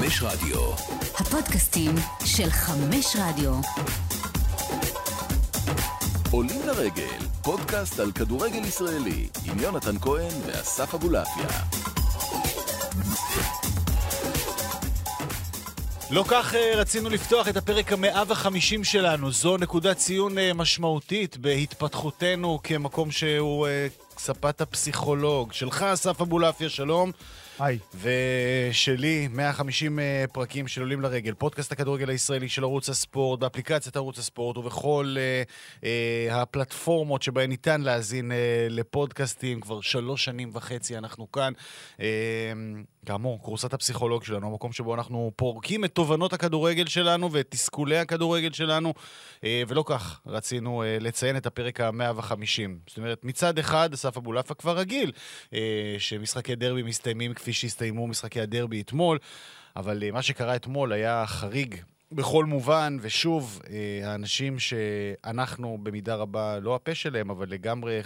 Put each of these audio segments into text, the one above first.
חמש רדיו. הפודקאסטים של חמש רדיו. עולים לרגל, פודקאסט על כדורגל ישראלי, עם יונתן כהן ואסף אבולעפיה. לא כך אה, רצינו לפתוח את הפרק המאה וחמישים שלנו. זו נקודת ציון אה, משמעותית בהתפתחותנו כמקום שהוא אה, ספת הפסיכולוג. שלך, אסף אבולעפיה, שלום. היי. ושלי, 150 אה, פרקים של עולים לרגל, פודקאסט הכדורגל הישראלי של ערוץ הספורט, באפליקציית ערוץ הספורט ובכל אה, אה, הפלטפורמות שבהן ניתן להאזין אה, לפודקאסטים. כבר שלוש שנים וחצי אנחנו כאן. אה, כאמור, קורסת הפסיכולוג שלנו, המקום שבו אנחנו פורקים את תובנות הכדורגל שלנו ואת תסכולי הכדורגל שלנו, אה, ולא כך רצינו אה, לציין את הפרק ה-150. זאת אומרת, מצד אחד, אסף אבולעפה כבר רגיל אה, שמשחקי דרבי מסתיימים כפי שהסתיימו משחקי הדרבי אתמול, אבל אה, מה שקרה אתמול היה חריג בכל מובן, ושוב, אה, האנשים שאנחנו במידה רבה, לא הפה שלהם, אבל לגמרי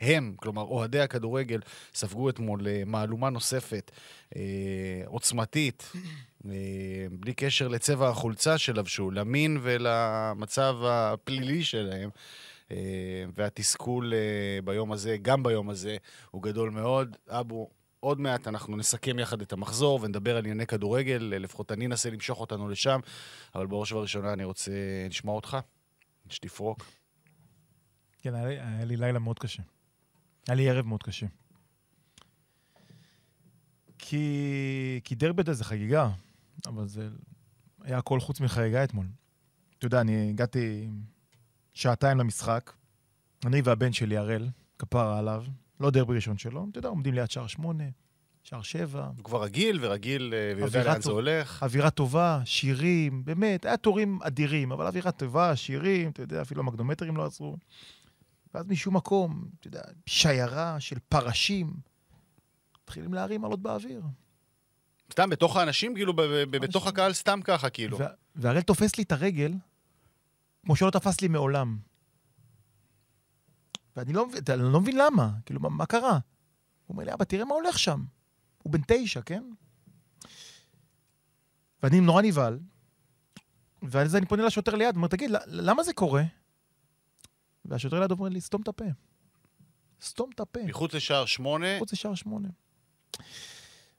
הם, כלומר אוהדי הכדורגל, ספגו אתמול אה, מהלומה נוספת, עוצמתית, בלי קשר לצבע החולצה שלבשו, למין ולמצב הפלילי שלהם. והתסכול ביום הזה, גם ביום הזה, הוא גדול מאוד. אבו, עוד מעט אנחנו נסכם יחד את המחזור ונדבר על ענייני כדורגל, לפחות אני אנסה למשוך אותנו לשם, אבל בראש ובראשונה אני רוצה לשמוע אותך, שתפרוק. כן, היה לי, היה לי לילה מאוד קשה. היה לי ערב מאוד קשה. כי, כי דרבדה זה חגיגה, אבל זה היה הכל חוץ מחגיגה אתמול. אתה יודע, אני הגעתי שעתיים למשחק, אני והבן שלי, הראל, כפרה עליו, לא דרבי ראשון שלו, אתה יודע, עומדים ליד שער שמונה, שער שבע. הוא כבר רגיל ורגיל אה, ויודע לאן זה טוב. הולך. אווירה טובה, שירים, באמת, היה תורים אדירים, אבל אווירה טובה, שירים, אתה יודע, אפילו המגנומטרים לא עצרו. ואז משום מקום, אתה יודע, שיירה של פרשים, מתחילים להרים עלות באוויר. סתם, בתוך האנשים, כאילו, בתוך. הקהל, סתם ככה, כאילו. וה- והראל תופס לי את הרגל, כמו שלא תפס לי מעולם. ואני לא, אני לא מבין למה, כאילו, מה, מה קרה? הוא אומר לי, אבא, תראה מה הולך שם. הוא בן תשע, כן? ואני נורא נבהל, ואז אני פונה לשוטר ליד, אומר, תגיד, למה זה קורה? והשוטר ליד אומר לי, סתום את הפה. סתום את הפה. מחוץ לשער שמונה, מחוץ לשער שמונה.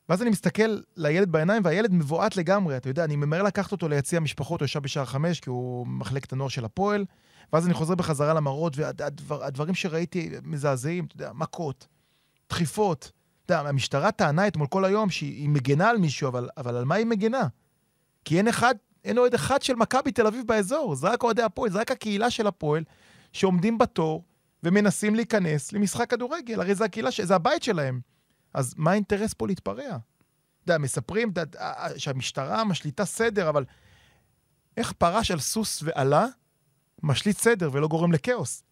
ואז אני מסתכל לילד בעיניים, והילד מבועת לגמרי, אתה יודע, אני ממהר לקחת אותו ליציע המשפחות, הוא ישב בשער חמש, כי הוא מחלקת הנוער של הפועל, ואז אני חוזר בחזרה למראות, והדברים שראיתי מזעזעים, אתה יודע, מכות, דחיפות. אתה יודע, המשטרה טענה אתמול כל היום שהיא מגנה על מישהו, אבל, אבל על מה היא מגנה? כי אין אחד, אין אוהד אחד של מכבי תל אביב באזור, זה רק אוהדי הפועל, זה רק הקהילה של הפועל, שעומדים בתור ומנסים להיכנס למשחק כדורגל, הרי זה הקהילה, ש- זה הבית שלהם. אז מה האינטרס פה להתפרע? אתה יודע, מספרים יודע, שהמשטרה משליטה סדר, אבל איך פרש על סוס ועלה, משליט סדר ולא גורם לכאוס?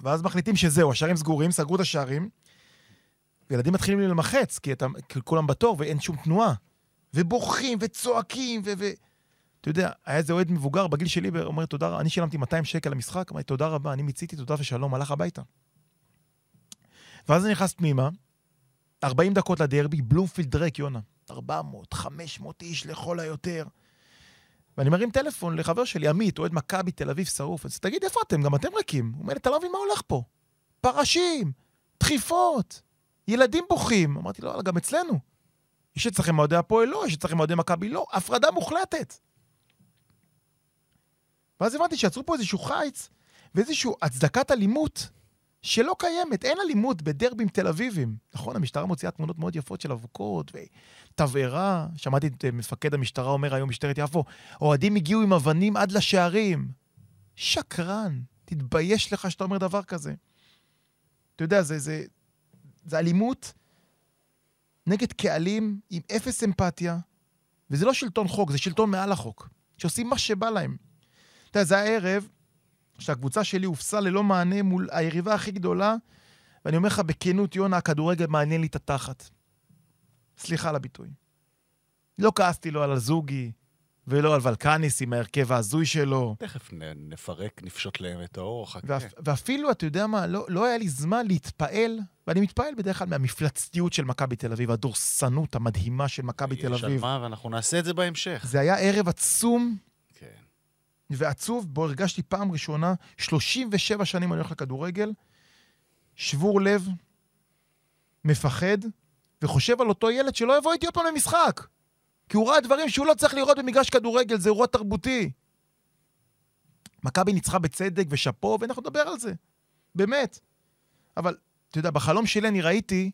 ואז מחליטים שזהו, השערים סגורים, סגרו את השערים, וילדים מתחילים להילמחץ, כי, אתה, כולם בתור ואין שום תנועה. ובוכים וצועקים, ו... ו... אתה יודע, היה איזה אוהד מבוגר בגיל שלי, אומר, תודה, אני שילמתי 200 שקל למשחק, אמרתי, תודה רבה, אני מיציתי, תודה ושלום, הלך הביתה. ואז אני נכנס פנימה, 40 דקות לדרבי, בלומפילד ריק, יונה. 400, 500 איש לכל היותר. ואני מרים טלפון לחבר שלי, עמית, אוהד מכבי תל אביב שרוף. אז תגיד, איפה אתם? גם אתם ריקים. הוא אומר אתה לא מבין מה הולך פה. פרשים, דחיפות, ילדים בוכים. אמרתי לו, "לא, גם אצלנו. יש אצלכם אוהדי הפועל? לא. יש אצלכם אוהדי מכבי? לא. הפרדה מוחלטת. ואז הבנתי שיצרו פה איזשהו חיץ ואיזושהי הצדקת אלימות שלא קיימת. אין אלימות בדרבים תל אביבים. נכון, המשטרה מוציאה תמונות מאוד יפות של אבוקות ותבערה. שמעתי את אה, מפקד המשטרה אומר היום, משטרת יפו, אוהדים הגיעו עם אבנים עד לשערים. שקרן, תתבייש לך שאתה אומר דבר כזה. אתה יודע, זה, זה, זה אלימות נגד קהלים עם אפס אמפתיה, וזה לא שלטון חוק, זה שלטון מעל החוק, שעושים מה שבא להם. אתה יודע, זה הערב שהקבוצה שלי הופסה ללא מענה מול היריבה הכי גדולה, ואני אומר לך בכנות, יונה, הכדורגל מעניין לי את התחת. סליחה על הביטוי. לא כעסתי לו על הזוגי, ולא על ולקניס עם ההרכב ההזוי שלו. תכף נ- נפרק, נפשוט להם את האור, חכה. ואפ, ואפילו, אתה יודע מה, לא, לא היה לי זמן להתפעל ואני מתפעל בדרך כלל מהמפלצתיות של מכבי תל אביב, הדורסנות המדהימה של מכבי תל יש על אביב. מה, ואנחנו נעשה את זה בהמשך. זה היה ערב עצום. ועצוב, בו הרגשתי פעם ראשונה, 37 שנים אני הולך לכדורגל, שבור לב, מפחד, וחושב על אותו ילד שלא יבוא איתי עוד פעם למשחק. כי הוא ראה דברים שהוא לא צריך לראות במגרש כדורגל, זה אירוע תרבותי. מכבי ניצחה בצדק ושאפו, ואנחנו נדבר על זה. באמת. אבל, אתה יודע, בחלום שלי אני ראיתי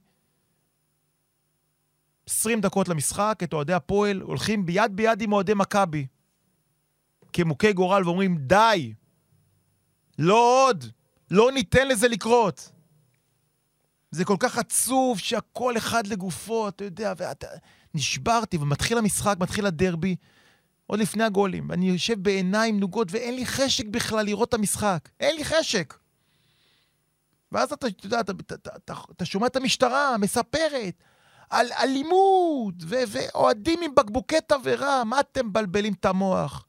20 דקות למשחק, את אוהדי הפועל הולכים ביד ביד עם אוהדי מכבי. כמוכי גורל ואומרים, די, לא עוד, לא ניתן לזה לקרות. זה כל כך עצוב שהכל אחד לגופו, אתה יודע, ואתה... נשברתי, ומתחיל המשחק, מתחיל הדרבי, עוד לפני הגולים, ואני יושב בעיניים נוגות ואין לי חשק בכלל לראות את המשחק. אין לי חשק. ואז אתה, אתה יודע, אתה, אתה, אתה, אתה, אתה שומע את המשטרה מספרת על אלימות ואוהדים עם בקבוקי תבערה, מה אתם מבלבלים את המוח?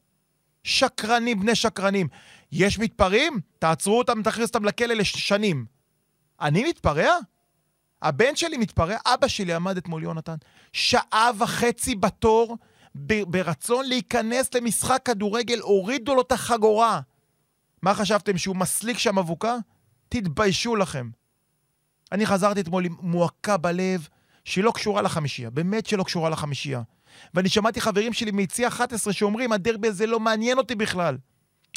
שקרנים בני שקרנים. יש מתפרעים? תעצרו אותם, תכניסו אותם לכלא לשנים. אני מתפרע? הבן שלי מתפרע? אבא שלי עמד אתמול, יונתן, שעה וחצי בתור ברצון להיכנס למשחק כדורגל, הורידו לו את החגורה. מה חשבתם, שהוא מסליק שם אבוקה? תתביישו לכם. אני חזרתי אתמול עם מועקה בלב שהיא לא קשורה לחמישייה, באמת שלא קשורה לחמישייה. ואני שמעתי חברים שלי מיציע 11 שאומרים, הדרבי הזה לא מעניין אותי בכלל.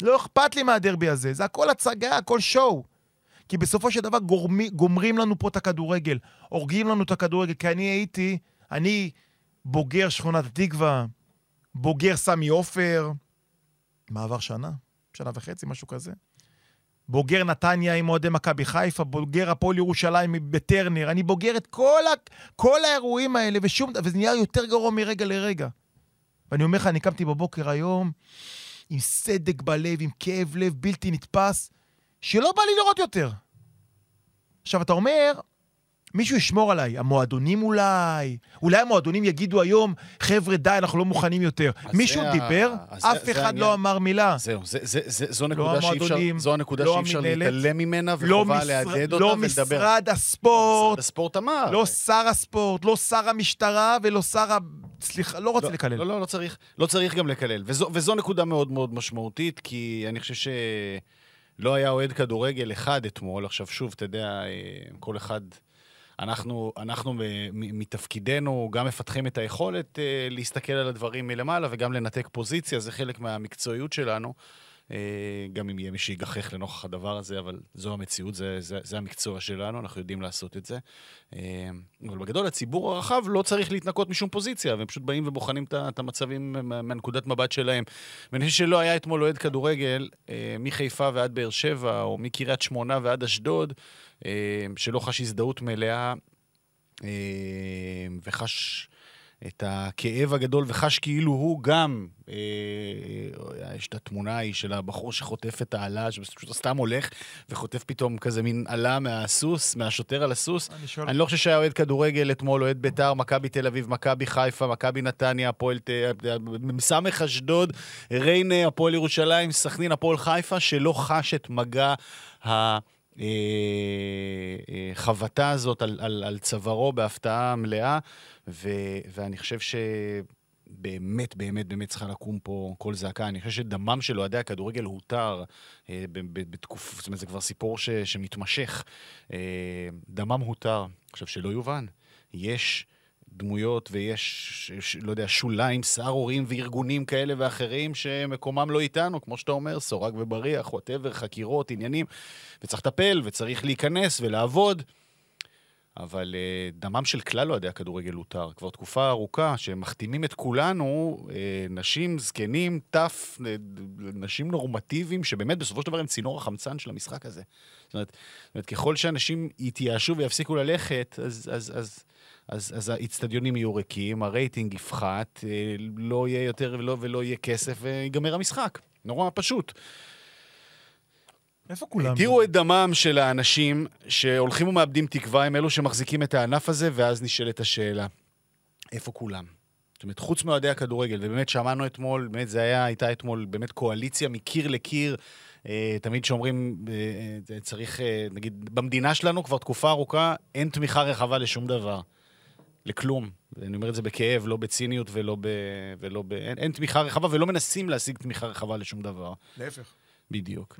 לא אכפת לי מהדרבי הזה, זה הכל הצגה, הכל שואו. כי בסופו של דבר גורמי, גומרים לנו פה את הכדורגל, הורגים לנו את הכדורגל, כי אני הייתי, אני בוגר שכונת התקווה, בוגר סמי עופר, מה עבר שנה? שנה וחצי, משהו כזה. בוגר נתניה עם אוהדי מכבי חיפה, בוגר הפועל ירושלים בטרנר, אני בוגר את כל, ה, כל האירועים האלה, ושום, וזה נהיה יותר גרוע מרגע לרגע. ואני אומר לך, אני קמתי בבוקר היום עם סדק בלב, עם כאב לב בלתי נתפס, שלא בא לי לראות יותר. עכשיו, אתה אומר, מישהו ישמור עליי, המועדונים אולי, אולי המועדונים יגידו היום, חבר'ה, די, אנחנו לא מוכנים יותר. מישהו זה דיבר, אז זה- אף זה אחד העניין. לא אמר מילה. זהו, זה, זה, זה, זו נקודה שאי אפשר, המועדונים, זו הנקודה לא שאי אפשר להתעלם ממנה, לא, וחובה משרד- להדהד אותה לא ולדבר. משרד הספורט, משרד הספורט אמר. לא שר הספורט, לא שר המשטרה ולא שר ה... סליחה, לא רוצה לא, לקלל. לא, לא, לא צריך, לא צריך גם לקלל. וזו, וזו נקודה מאוד מאוד משמעותית, כי אני חושב שלא היה אוהד כדורגל אחד אתמול. עכשיו, שוב, אתה יודע, אה, כל אחד... אנחנו, אנחנו מתפקידנו גם מפתחים את היכולת אה, להסתכל על הדברים מלמעלה וגם לנתק פוזיציה, זה חלק מהמקצועיות שלנו. אה, גם אם יהיה מי שיגחך לנוכח הדבר הזה, אבל זו המציאות, זה, זה, זה המקצוע שלנו, אנחנו יודעים לעשות את זה. אה, אבל בגדול, הציבור הרחב לא צריך להתנקות משום פוזיציה, והם פשוט באים ובוחנים את המצבים מה- מהנקודת מבט שלהם. ואני חושב שלא היה אתמול אוהד כדורגל, אה, מחיפה ועד באר שבע, או מקריית שמונה ועד אשדוד, שלא חש הזדהות מלאה אה, וחש את הכאב הגדול וחש כאילו הוא גם, אה, אה, יש את התמונה ההיא של הבחור שחוטף את העלה, שפשוט סתם הולך וחוטף פתאום כזה מין עלה מהסוס, מהשוטר על הסוס. אני שואל, אני לא חושב שהיה אוהד כדורגל אתמול, אוהד ביתר, מכבי תל אביב, מכבי חיפה, מכבי נתניה, הפועל. סמך אשדוד, ריינה, הפועל ירושלים, סכנין, הפועל חיפה, שלא חש את מגע ה... אה, אה, חבטה הזאת על, על, על צווארו בהפתעה מלאה, ו, ואני חושב שבאמת, באמת, באמת צריכה לקום פה קול זעקה. אני חושב שדמם של אוהדי הכדורגל הותר אה, ב- ב- בתקופה, זאת אומרת, זה כבר סיפור ש, שמתמשך. אה, דמם הותר. עכשיו, שלא יובן, יש דמויות ויש, לא יודע, שוליים, סהרורים וארגונים כאלה ואחרים שמקומם לא איתנו, כמו שאתה אומר, סורג ובריח, whatever, חקירות, עניינים, וצריך לטפל וצריך להיכנס ולעבוד. אבל אה, דמם של כלל אוהדי הכדורגל הותר. כבר תקופה ארוכה שמחתימים את כולנו, אה, נשים, זקנים, טף, אה, נשים נורמטיביים, שבאמת בסופו של דבר הם צינור החמצן של המשחק הזה. זאת אומרת, זאת אומרת ככל שאנשים יתייאשו ויפסיקו ללכת, אז, אז, אז, אז, אז האיצטדיונים יהיו ריקים, הרייטינג יפחת, אה, לא יהיה יותר ולא, ולא יהיה כסף, ויגמר המשחק. נורא פשוט. איפה כולם? תראו את דמם של האנשים שהולכים ומאבדים תקווה, הם אלו שמחזיקים את הענף הזה, ואז נשאלת השאלה, איפה כולם? זאת אומרת, חוץ מאוהדי הכדורגל, ובאמת שמענו אתמול, באמת זה היה, הייתה אתמול באמת קואליציה מקיר לקיר, אה, תמיד שאומרים, אה, צריך, נגיד, במדינה שלנו כבר תקופה ארוכה אין תמיכה רחבה לשום דבר. לכלום. אני אומר את זה בכאב, לא בציניות ולא ב... ולא ב... אין, אין תמיכה רחבה ולא מנסים להשיג תמיכה רחבה לשום דבר. להפך. בדיוק.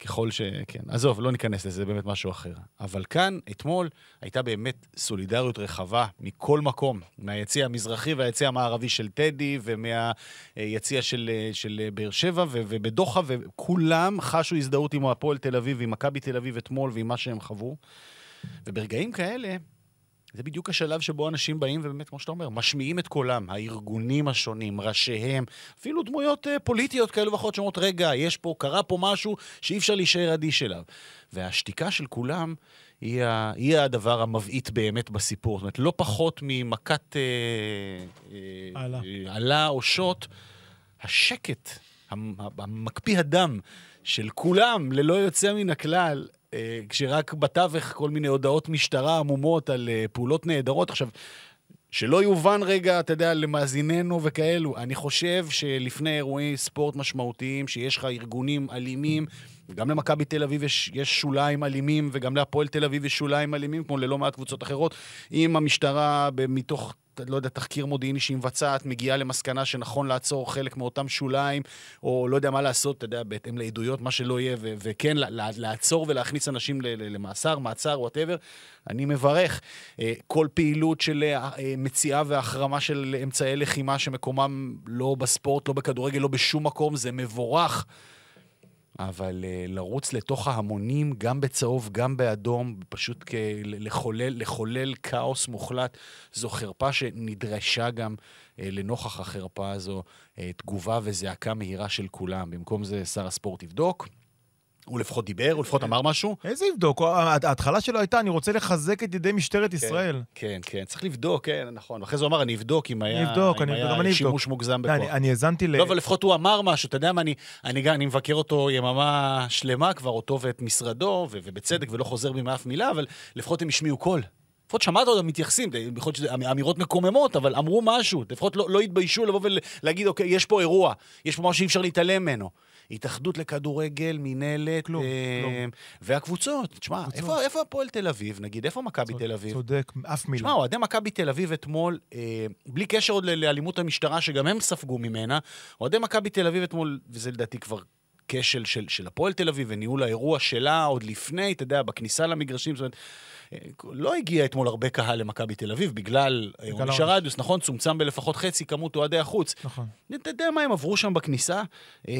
ככל ש... כן. עזוב, לא ניכנס לזה, זה באמת משהו אחר. אבל כאן, אתמול, הייתה באמת סולידריות רחבה מכל מקום, מהיציא המזרחי והיציא המערבי של טדי, ומהיציא של, של באר שבע, ו- ובדוחה, וכולם חשו הזדהות עם הפועל תל אביב, ועם מכבי תל אביב אתמול, ועם מה שהם חוו. וברגעים כאלה, זה בדיוק השלב שבו אנשים באים ובאמת, כמו שאתה אומר, משמיעים את קולם, הארגונים השונים, ראשיהם, אפילו דמויות uh, פוליטיות כאלו ואחרות שאומרות, רגע, יש פה, קרה פה משהו שאי אפשר להישאר אדיש אליו. והשתיקה של כולם היא, ה, היא הדבר המבעית באמת בסיפור. זאת אומרת, לא פחות ממכת עלה. עלה או שוט, השקט, המ- המקפיא הדם של כולם, ללא יוצא מן הכלל, אה, כשרק בתווך כל מיני הודעות משטרה עמומות על אה, פעולות נהדרות. עכשיו, שלא יובן רגע, אתה יודע, למאזיננו וכאלו, אני חושב שלפני אירועי ספורט משמעותיים, שיש לך ארגונים אלימים, וגם למכבי תל אביב יש, יש שוליים אלימים, וגם להפועל תל אביב יש שוליים אלימים, כמו ללא מעט קבוצות אחרות, אם המשטרה, מתוך, לא יודע, תחקיר מודיעיני שהיא מבצעת, מגיעה למסקנה שנכון לעצור חלק מאותם שוליים, או לא יודע מה לעשות, אתה יודע, בהתאם לעדויות, מה שלא יהיה, ו- וכן, לעצור ולהכניס אנשים למאסר, מעצר, whatever, אני מברך. אה, כל פעילות של אה, אה, מציאה והחרמה של אמצעי לחימה שמקומם לא בספורט, לא בכדורגל, לא בשום מקום, זה מבורך. אבל אה, לרוץ לתוך ההמונים, גם בצהוב, גם באדום, פשוט לחולל, לחולל כאוס מוחלט, זו חרפה שנדרשה גם אה, לנוכח החרפה הזו uh, תגובה וזעקה מהירה של כולם. במקום זה שר הספורט יבדוק. הוא לפחות דיבר, הוא לפחות אמר משהו. איזה יבדוק? ההתחלה שלו הייתה, אני רוצה לחזק את ידי משטרת ישראל. כן, כן, צריך לבדוק, כן, נכון. ואחרי זה הוא אמר, אני אבדוק אם היה. שימוש מוגזם בכוח. אני- האזנתי ל... לא, אבל לפחות הוא אמר משהו, אתה יודע מה, אני, מבקר אותו יממה שלמה כבר, אותו ואת משרדו, ובצדק, ולא חוזר בי מאף מילה, אבל לפחות הם השמיעו קול. לפחות שמעת אותם מתייחסים, יכול להיות שזה אמ- אמירות מקוממות, אבל אמרו משהו, לפחות לא, לא התביישו לבוא ולהגיד, אוקיי, יש פה אירוע, יש פה משהו שאי אפשר להתעלם ממנו. התאחדות לכדורגל, מינהלת, כלום, אה, כלום. והקבוצות. תשמע. איפה, איפה הפועל תל אביב, נגיד? איפה מכבי תל אביב? צודק, אף מילה. תשמע, אוהדי מכבי תל אביב אתמול, אה, בלי קשר עוד לאלימות המשטרה, שגם הם ספגו ממנה, אוהדי מכבי תל אביב אתמול, וזה לדעתי כבר כשל של, של הפועל תל אביב וניהול האירוע שלה עוד לפני, אתה יודע, בכניסה למגרשים, זאת אומרת, לא הגיע אתמול הרבה קהל למכבי תל אביב, בגלל אה, עונש. הרדיוס, נכון? צומצם בלפחות חצי כמות אוהדי החוץ. נכון. אתה יודע מה הם עברו שם בכניסה? אה,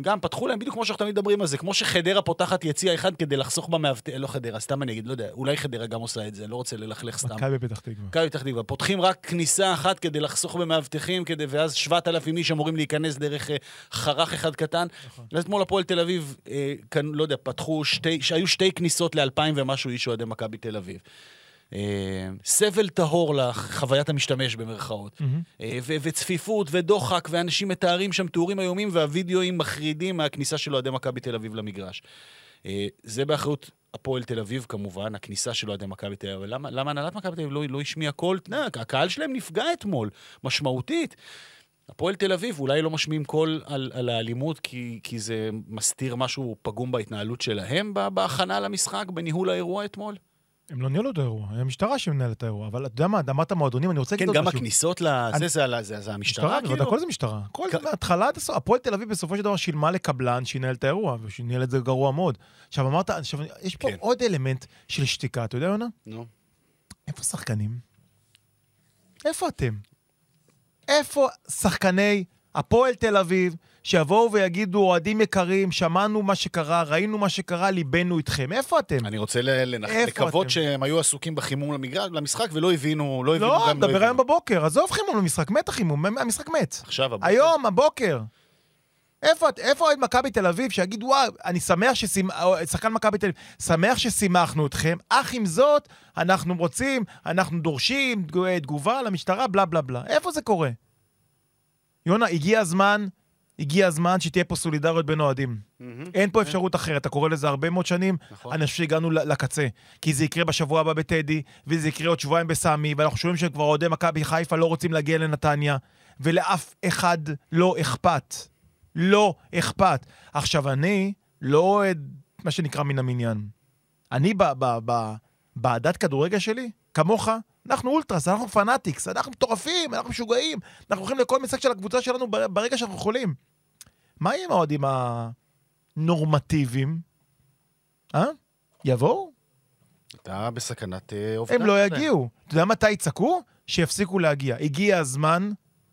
גם פתחו להם, בדיוק כמו שאנחנו תמיד מדברים על זה, כמו שחדרה פותחת יציע אחד כדי לחסוך במאבטח, לא חדרה, סתם אני אגיד, לא יודע, אולי חדרה גם עושה את זה, לא רוצה ללכלך סתם. מכבי פתח תקווה. מכבי פתח תקווה, פותחים רק כניסה אחת כדי לחסוך במאבטחים, כדי, ואז 7,000 איש אמורים להיכנס דרך אה, חרך אחד קטן. נכון. אז אתמול הפועל תל אביב, כאן, לא יודע, פתחו שתי, שהיו שתי כניסות לאלפיים ומשהו איש אוהדי מכבי תל אביב. אה, סבל טהור לחוויית המשתמש במרכאות. אה, ו- וצפיפות ודוחק, ואנשים מתארים שם תיאורים איומים, והווידאוים מחרידים מהכניסה של אוהדי מכבי תל אביב למגרש. אה, זה באחריות הפועל תל אביב כמובן, הכניסה של אוהדי מכבי תל אביב. למה, למה הנהלת מכבי תל אביב לא, לא השמיעה קול? הקהל שלהם נפגע אתמול, משמעותית. הפועל תל אביב אולי לא משמיעים קול על, על האלימות כי, כי זה מסתיר משהו פגום בהתנהלות שלהם בהכנה למשחק, בניהול האירוע אתמול? הם לא ניהלו את האירוע, המשטרה שמנהלת את האירוע. אבל אתה יודע מה, אמרת מועדונים, אני רוצה להגיד כן, עוד גם משהו. הכניסות לזה, זה, המשטרה, משטרה, כאילו? בוודאי, הכל זה משטרה. הכל מההתחלה עד הסוף. הפועל תל אביב בסופו של דבר שילמה לקבלן שינהל את האירוע, ושניהל את זה גרוע מאוד. עכשיו אמרת, עכשיו, יש פה כן. עוד אלמנט של שתיקה, אתה יודע, יונה? נו. איפה השחקנים? איפה אתם? איפה שחקני הפועל תל אביב, שיבואו ויגידו, אוהדים יקרים, שמענו מה שקרה, ראינו מה שקרה, ליבנו איתכם. איפה אתם? אני רוצה לנח- לקוות אתם? שהם היו עסוקים בחימום למגרש- למשחק ולא הבינו, לא הבינו לא, גם לא נדבר היום הבינו. בבוקר, עזוב חימום למשחק, מת החימום, המשחק מת. עכשיו, הבוקר. היום, הבוקר. איפה, אוהד מכבי תל אביב שיגיד, וואי, אני שמח ששימ... אה, שחקן מכבי תל אביב, שמח ששימחנו אתכם, אך עם זאת, אנחנו רוצים, אנחנו דורשים תגו- תגובה למשטרה, בלה בלה בלה. איפה זה קורה? יונה, הגיע הזמן, הגיע הזמן שתהיה פה סולידריות בין אוהדים. מהמם. אין פה אפשרות אחרת, אתה קורא לזה הרבה מאוד שנים, נכון. אני חושב שהגענו לקצה. כי זה יקרה בשבוע הבא בטדי, וזה יקרה עוד שבועיים בסמי, ואנחנו שומעים שכבר אוהדי מכבי חיפה לא רוצים להגיע לנתניה, ולאף אחד לא אכפת. לא אכפת. עכשיו, אני לא אוהד, מה שנקרא, מן המניין. אני, בעדת כדורגל שלי, כמוך, אנחנו אולטרס, אנחנו פנאטיקס, אנחנו מטורפים, אנחנו משוגעים, אנחנו הולכים לכל משחק של הקבוצה שלנו ברגע שאנחנו יכולים. מה יהיה עם האוהדים הנורמטיביים? אה? יבואו? אתה בסכנת אה, אובדן. הם לא יגיעו. אתה יודע מתי יצעקו? שיפסיקו להגיע. הגיע הזמן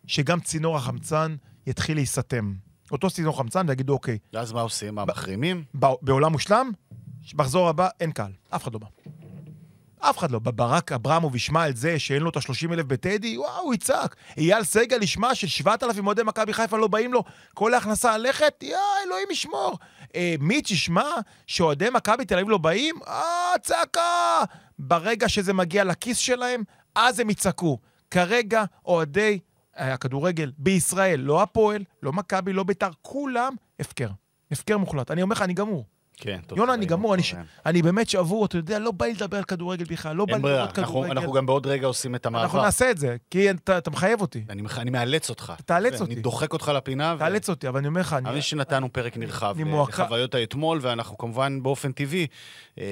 שגם צינור החמצן יתחיל להיסתם. אותו צינור חמצן ויגידו, אוקיי, ואז מה עושים? מה, מחרימים? בעולם מושלם, מחזור הבא, אין קהל. אף אחד לא בא. אף אחד לא. ברק אברמוב ישמע את זה שאין לו את ה-30 אלף בטדי, וואו, הוא יצעק. אייל סגל ישמע ש-7,000 אוהדי מכבי חיפה לא באים לו, כל ההכנסה הלכת, יא, אלוהים ישמור. אה, מיץ' ישמע שאוהדי מכבי תל אביב לא באים, אה, צעקה. ברגע שזה מגיע לכיס שלהם, אז הם יצעקו. כרגע אוהדי אה, הכדורגל בישראל, לא הפועל, לא מכבי, לא בית"ר, כולם הפקר. הפקר מוחלט. אני אומר לך, אני גמור. כן, טוב. יונה, אני גמור, אני, ש... אני באמת שבור, אתה יודע, לא בא לי לדבר על כדורגל בכלל, לא בא לי לראות אנחנו, כדורגל. אנחנו גם בעוד רגע עושים את אנחנו המעבר. נעשה את זה, כי אתה, אתה מחייב אותי. אני, אני מאלץ אותך. תאלץ אני אותי. דוחק אותך לפינה. ו- תאלץ אותי, אבל אני אומר לך, אני... אני שנתנו פרק נרחב אני מועקה- לחוויות האתמול, ואנחנו כמובן באופן טבעי, אה,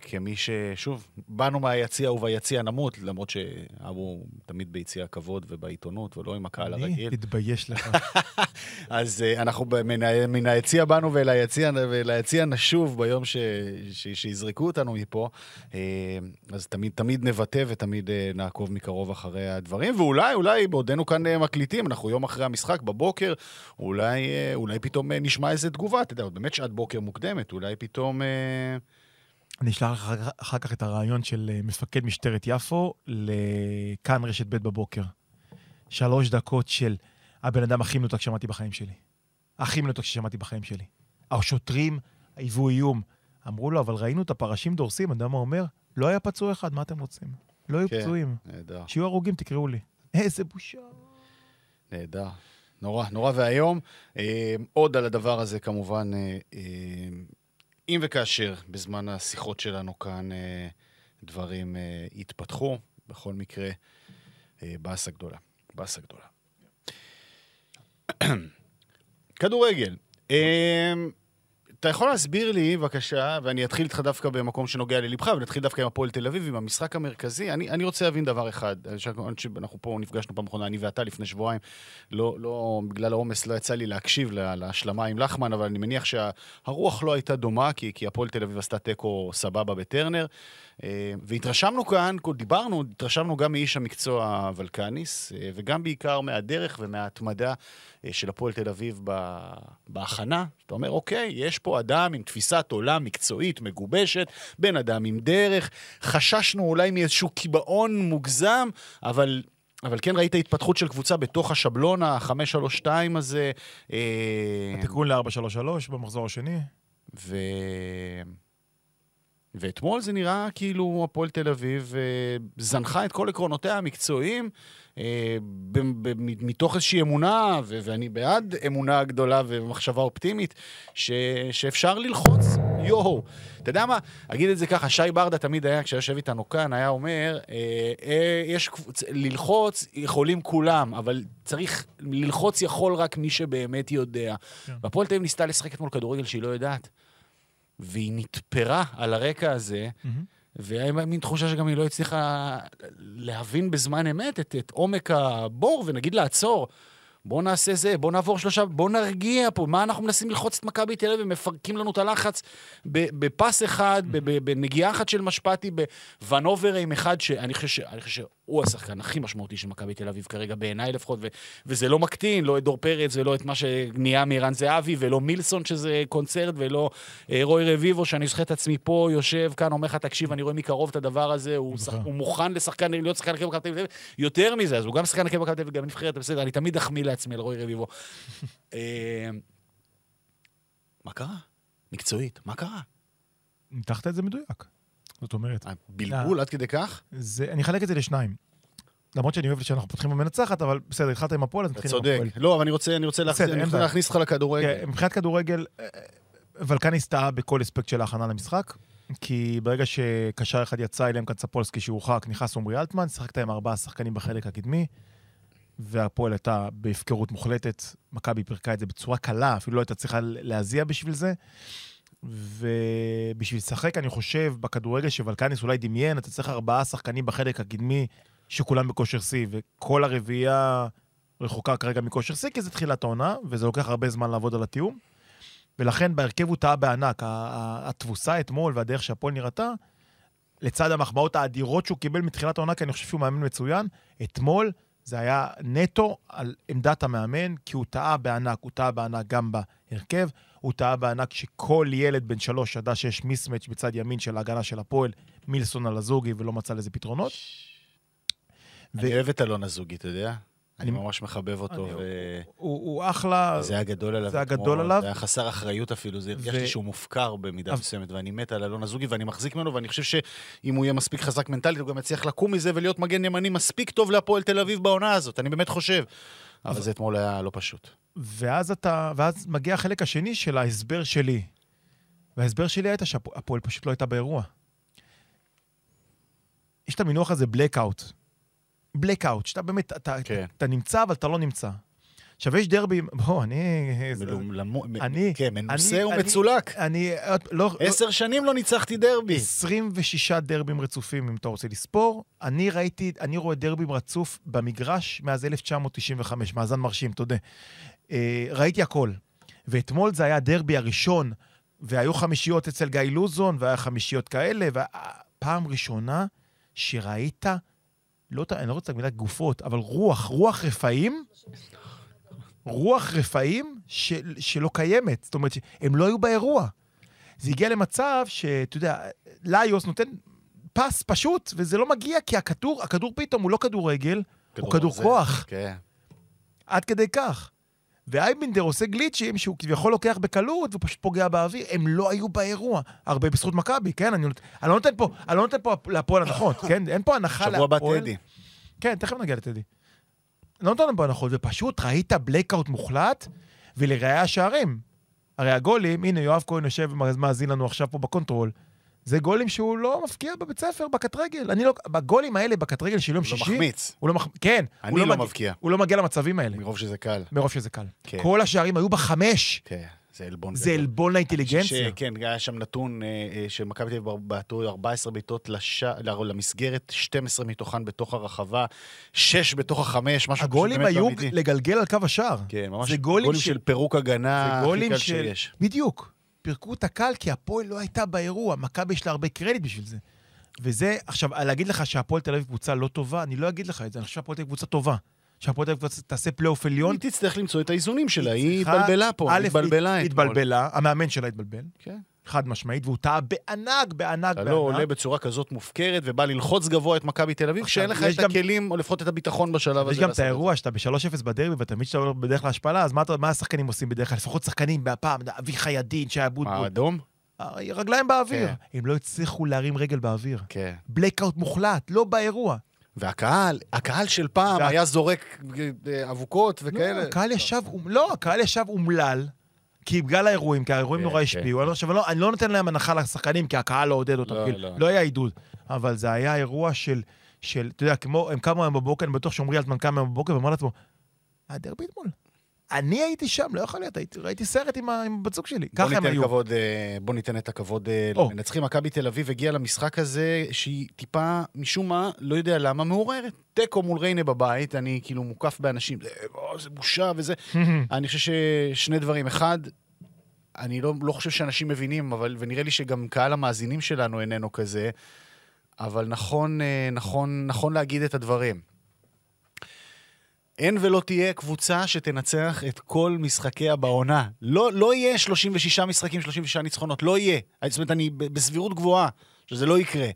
כמי ששוב, באנו מהיציע וביציע נמות, למרות שאבו תמיד ביציע הכבוד ובעיתונות, ולא עם הקהל אני הרגיל. תתבייש לך. אז אה, אנחנו מן מן היציע באנו ואל היציע, ואל היציע נשוב ביום ש, ש, שיזרקו אותנו מפה. אה, אז תמיד, תמיד נבטא ותמיד אה, נעקוב מקרוב אחרי הדברים, ואולי, אולי בעודנו כאן מקליטים, אנחנו יום אחרי המשחק, בבוקר, אולי, אולי פתאום נשמע איזה תגובה, אתה יודע, באמת שעת בוקר מוקדמת, אולי פתאום... אני אשלח לך אחר- אחר כך את הרעיון של אה, מפקד משטרת יפו לכאן רשת ב' בבוקר. שלוש דקות של הבן אדם הכי מנותק ששמעתי בחיים שלי. הכי מנותק ששמעתי בחיים שלי. השוטרים היוו איום. אמרו לו, אבל ראינו את הפרשים דורסים, הוא אומר? לא היה פצוע אחד, מה אתם רוצים? לא היו כן. פצועים. נהדר. שיהיו הרוגים, תקראו לי. איזה בושה. נהדר. נורא, נורא ואיום. אה, עוד על הדבר הזה, כמובן, אה, אה, אם וכאשר בזמן השיחות שלנו כאן אה, דברים אה, יתפתחו, בכל מקרה, אה, באסה גדולה. באסה גדולה. כדורגל. אתה יכול להסביר לי, בבקשה, ואני אתחיל איתך דווקא במקום שנוגע ללבך, ונתחיל דווקא עם הפועל תל אביב, עם המשחק המרכזי. אני, אני רוצה להבין דבר אחד, שאנחנו פה נפגשנו פעם אחרונה, אני ואתה לפני שבועיים, לא, לא, בגלל העומס לא יצא לי להקשיב לה- להשלמה עם לחמן, אבל אני מניח שהרוח לא הייתה דומה, כי, כי הפועל תל אביב עשתה תיקו סבבה בטרנר. אה, והתרשמנו כאן, דיברנו, התרשמנו גם מאיש המקצוע ולקניס, אה, וגם בעיקר מהדרך ומההתמדה אה, של הפועל תל אביב בהכנה. אתה אומר, אוקיי, יש פה אדם עם תפיסת עולם מקצועית, מגובשת, בן אדם עם דרך. חששנו אולי מאיזשהו קיבעון מוגזם, אבל... אבל כן ראית התפתחות של קבוצה בתוך השבלון ה-532 הזה. התיקון ל-433 במחזור השני. ו... ואתמול זה נראה כאילו הפועל תל אביב אה, זנחה את כל עקרונותיה המקצועיים אה, מתוך איזושהי אמונה, ו- ואני בעד אמונה גדולה ומחשבה אופטימית, ש- שאפשר ללחוץ, יואו. אתה יודע מה? אגיד את זה ככה, שי ברדה תמיד היה, כשיושב איתנו כאן, היה אומר, אה, אה, יש. ללחוץ יכולים כולם, אבל צריך, ללחוץ יכול רק מי שבאמת יודע. כן. והפועל תל אביב ניסתה לשחק אתמול כדורגל שהיא לא יודעת. והיא נתפרה על הרקע הזה, והיה מין תחושה שגם היא לא הצליחה להבין בזמן אמת את, את עומק הבור, ונגיד לעצור. בוא נעשה זה, בוא נעבור שלושה, בוא נרגיע פה. מה אנחנו מנסים ללחוץ את מכבי תל אביב ומפרקים לנו את הלחץ בפס אחד, בנגיעה אחת של משפטי, בוואנובר עם אחד שאני חושב, שהוא השחקן הכי משמעותי של מכבי תל אביב כרגע, בעיניי לפחות, ו- וזה לא מקטין, לא את דור פרץ ולא את מה שנהיה מערן זהבי, ולא מילסון שזה קונצרט, ולא אה, רוי רביבו, שאני זוכר את עצמי פה, יושב כאן, אומר לך, תקשיב, אני רואה מקרוב את הדבר הזה, הוא, שח... נכון. הוא מוכן לשחקן, להיות שחקן הרכב במכבי תל אביב. יותר מזה, אז הוא גם שחקן הרכב במכבי תל אביב, גם נבחרת, בסדר, אני תמיד אחמיא לעצמי על רוי רביבו. אה, מה קרה? מקצועית, מה קרה? ניתחת את זה מדויק. זאת אומרת, בלבול עד כדי כך? זה, אני אחלק את זה לשניים. למרות שאני אוהב שאנחנו פותחים במנצחת, אבל בסדר, התחלת עם הפועל, אז אתה נתחיל עם צודק. הפועל. לא, אבל אני רוצה, אני רוצה להכניס- בסדר, אני אין רוצה. להכניס אותך לכדורגל. כן, מבחינת כדורגל, אה, ולקניס טעה בכל אספקט של ההכנה למשחק, כי ברגע שקשר אחד יצא, אליהם קצפולסקי שהורחק, נכנס עמרי אלטמן, שיחקת עם ארבעה שחקנים בחלק הקדמי. והפועל הייתה בהפקרות מוחלטת. מכבי פירקה את זה בצורה קלה, אפילו לא הייתה צריכה להזיע בשביל זה. ובשביל לשחק, אני חושב, בכדורגל שוולקניס אולי דמיין, אתה צריך ארבעה שחקנים בחלק הקדמי שכולם בכושר שיא, וכל הרביעייה רחוקה כרגע מכושר שיא, כי זה תחילת העונה, וזה לוקח הרבה זמן לעבוד על התיאום. ולכן בהרכב הוא טעה בענק. התבוסה אתמול והדרך שהפועל נראתה, לצד המחמאות האדירות שהוא קיבל מתחילת העונה, כי אני חושב שהוא מאמן מצוין, אתמול זה היה נטו על עמדת המאמן, כי הוא טעה בענק, הוא טעה בענק גם בהרכב, הוא טעה בענק שכל ילד בן שלוש ידע שיש מיסמץ' בצד ימין של ההגנה של הפועל, מילסון על הזוגי, ולא מצא לזה פתרונות. אני אוהב את אלון הזוגי, אתה יודע? אני ממש מחבב אותו, ו- הוא, הוא אחלה, זה היה גדול עליו. זה היה גדול עליו. זה היה חסר אחריות אפילו, זה הרגשתי ו- שהוא מופקר במידה אבל- מסוימת, ואני מת על אלון הזוגי, ואני מחזיק ממנו, ואני חושב שאם הוא יהיה מספיק חזק מנטלית, הוא גם יצליח לקום מזה ולהיות מגן ימני מספיק טוב להפועל תל אביב בעונה הזאת, אני באמת חושב. אבל זה אתמול היה לא פשוט. ואז אתה, ואז מגיע החלק השני של ההסבר שלי. וההסבר שלי הייתה שהפועל פשוט לא הייתה באירוע. יש את המינוח הזה blackout. blackout, שאתה באמת, אתה, כן. אתה נמצא, אבל אתה לא נמצא. עכשיו, יש דרבי, בוא, אני... אני- כן, מנוסה אני- ומצולק. אני... לא, עשר שנים לא ניצחתי דרבי. 26 דרבים רצופים, אם אתה רוצה לספור. אני ראיתי, אני רואה דרבים רצוף במגרש מאז 1995, מאזן מרשים, תודה. אה, ראיתי הכל. ואתמול זה היה הדרבי הראשון, והיו חמישיות אצל גיא לוזון, והיה חמישיות כאלה, ופעם ראשונה שראית, לא, אני לא רוצה להגיד גופות, אבל רוח, רוח רפאים, רוח רפאים של, שלא קיימת. זאת אומרת, הם לא היו באירוע. זה הגיע למצב שאתה יודע, ליוס נותן פס פשוט, וזה לא מגיע כי הכדור, הכדור פתאום הוא לא כדורגל, הוא כדור ברזל. כוח, כן. עד כדי כך. ואייבינדר עושה גליצ'ים שהוא כביכול לוקח בקלות ופשוט פוגע באוויר, הם לא היו באירוע. הרבה בזכות מכבי, כן? אני, נות- אני לא נותן פה, אני לא נותן פה להפועל הנחות, כן? אין פה הנחה שבוע הבא להפועל. טדי. כן, תכף נגיע לטדי. לא להם פה הנחות, ופשוט ראית blackout מוחלט, ולראיה השערים. הרי הגולים, הנה, יואב כהן יושב ומאזין לנו עכשיו פה ב control, זה גולים שהוא לא מפקיע בבית ספר, בקט רגל. אני לא... בגולים האלה, בקט רגל של יום לא שישי... מחמיץ. הוא לא מח... כן. אני הוא לא מגיע- מבקיע. הוא לא מגיע למצבים האלה, מרוב שזה קל. מרוב שזה קל. כן. כל השערים היו בחמש. כן, זה עלבון זה. עלבון לאינטליגנציה. כן, היה שם נתון אה, אה, שמכבי תל אביב בעטו 14 בעיטות למסגרת, 12 מתוכן בתוך הרחבה, 6 בתוך החמש, משהו הגולים לא היו אמיתי. לגלגל על קו השער. כן, ממש זה גולים של- פירוק הגנה הכי קל. שיש. בדיוק. פירקו את הקל כי הפועל לא הייתה באירוע. מכבי יש לה הרבה קרדיט בשביל זה. וזה, עכשיו, להגיד לך שהפועל תל אביב קבוצה לא טובה, אני לא אגיד לך את זה, אני חושב שהפועל תל אביב קבוצה טובה. שהפועל תל אביב תעשה פלייאוף עליון. היא תצטרך למצוא את האיזונים שלה, היא התבלבלה פה, היא התבלבלה. אתמול. התבלבלה, המאמן שלה התבלבל, כן. חד משמעית, והוא טעה בענק, בענק, אתה לא עולה. בצורה כזאת מופקרת ובא ללחוץ גבוה את מכבי תל אביב, כשאין לך את גם- הכלים, או לפחות את הביטחון בשלב הזה. יש גם את האירוע שאתה ב-3-0 בדרבי, ואתה מבין שאתה עולה בדרך להשפלה, אז מה מה השחקנים עושים בדרך כלל? לפחות שחקנים, הפעם, אביחי ידין, שהיה זה. מה, בוטבול. אדום? רגליים באוויר. כן. הם לא הצליחו להרים רגל באוויר. כן. בלקאוט מוחלט, לא באירוע. והקהל, הקהל של פעם היה זורק אה, אבוקות וכאלה. לא, הקהל ישב, לא, הקהל ישב אומלל, כי בגלל האירועים, כי האירועים כן, נורא כן. השפיעו. אני לא- עכשיו, אני לא- אני לא נותן להם הנחה לשחקנים, כי הקהל לא עודד אותם, לא, כאילו, לא. לא היה עידוד. אבל זה היה אירוע של, של, אתה יודע, כמו, הם קמו היום בבוקר, אני בטוח שעמרי אלטמן קם היום בבוקר ואמר לעצמו, היה דרבי אתמול. אני הייתי שם, לא יכול להיות, הייתי- ראיתי סרט עם ה- עם בת זוג שלי. ככה הם היו. כבוד, אה, בוא ניתן את הכבוד אה, או. למנצחים. מכבי תל אביב הגיעה למשחק הזה, שהיא טיפה, משום מה, לא יודע למה, מעוררת. תיקו מול ריינה בבית, אני כאילו מוקף באנשים, זה, "או, זה בושה וזה. אני חושב ששני דברים. אחד, אני לא, לא חושב שאנשים מבינים, אבל, ונראה לי שגם קהל המאזינים שלנו איננו כזה, אבל נכון, אה, נכון, נכון להגיד את הדברים. אין ולא תהיה קבוצה שתנצח את כל משחקיה בעונה. לא, לא יהיה 36 משחקים, 36 ניצחונות, לא יהיה. זאת אומרת, אני בסבירות גבוהה שזה לא יקרה.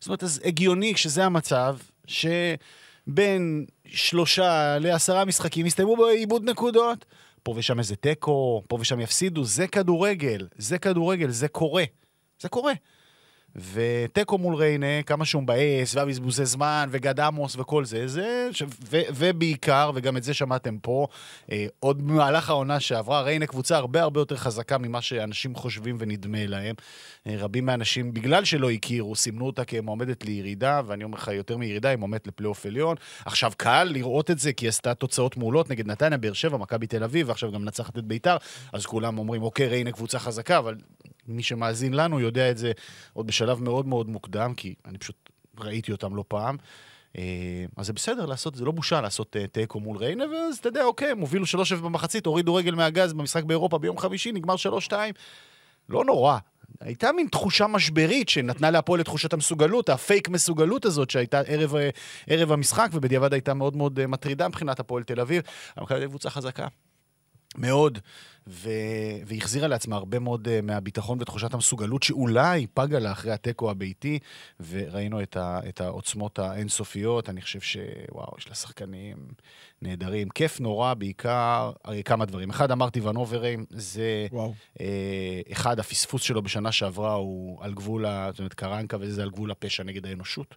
זאת אומרת, אז הגיוני כשזה המצב, שבין שלושה לעשרה משחקים יסתיימו בעיבוד נקודות. פה ושם איזה תיקו, פה ושם יפסידו, זה כדורגל, זה כדורגל, זה קורה. זה קורה. ותיקו מול ריינה, כמה שהוא מבאס, והבזבוזי זמן, וגד עמוס וכל זה, זה, ש... ו... ובעיקר, וגם את זה שמעתם פה, אה, עוד במהלך העונה שעברה, ריינה קבוצה הרבה הרבה יותר חזקה ממה שאנשים חושבים ונדמה להם. אה, רבים מהאנשים, בגלל שלא הכירו, סימנו אותה כמועמדת לירידה, ואני אומר לך, יותר מירידה, היא מועמדת לפלייאוף עליון. עכשיו, קל לראות את זה, כי היא עשתה תוצאות מעולות נגד נתניה, באר שבע, מכבי תל אביב, ועכשיו גם מנצחת את ביתר, אז כולם אומרים, אוקיי, ריינה קבוצה חזקה, אבל מי שמאזין לנו יודע את זה עוד בשלב מאוד מאוד מוקדם, כי אני פשוט ראיתי אותם לא פעם. אה, אז זה בסדר לעשות, זה לא בושה לעשות אה, תיקו מול ריינה, ואז אתה יודע, אוקיי, הם הובילו 3-0 במחצית, הורידו רגל מהגז במשחק באירופה ביום חמישי, נגמר 3-2. לא נורא. הייתה מין תחושה משברית שנתנה להפועל את תחושת המסוגלות, הפייק מסוגלות הזאת שהייתה ערב, אה, ערב המשחק, ובדיעבד הייתה מאוד מאוד מטרידה מבחינת הפועל תל אביב. אבל מכבי קבוצה חזקה. מאוד, ו... והחזירה לעצמה הרבה מאוד uh, מהביטחון ותחושת המסוגלות שאולי פגה לה אחרי התיקו הביתי, וראינו את, ה... את העוצמות האינסופיות. אני חושב שוואו, יש לה שחקנים נהדרים. כיף נורא, בעיקר הרי כמה דברים. אחד, אמרתי ונוברים, זה... וואו. Uh, אחד, הפספוס שלו בשנה שעברה הוא על גבול, ה... זאת אומרת, קרנקה, וזה על גבול הפשע נגד האנושות.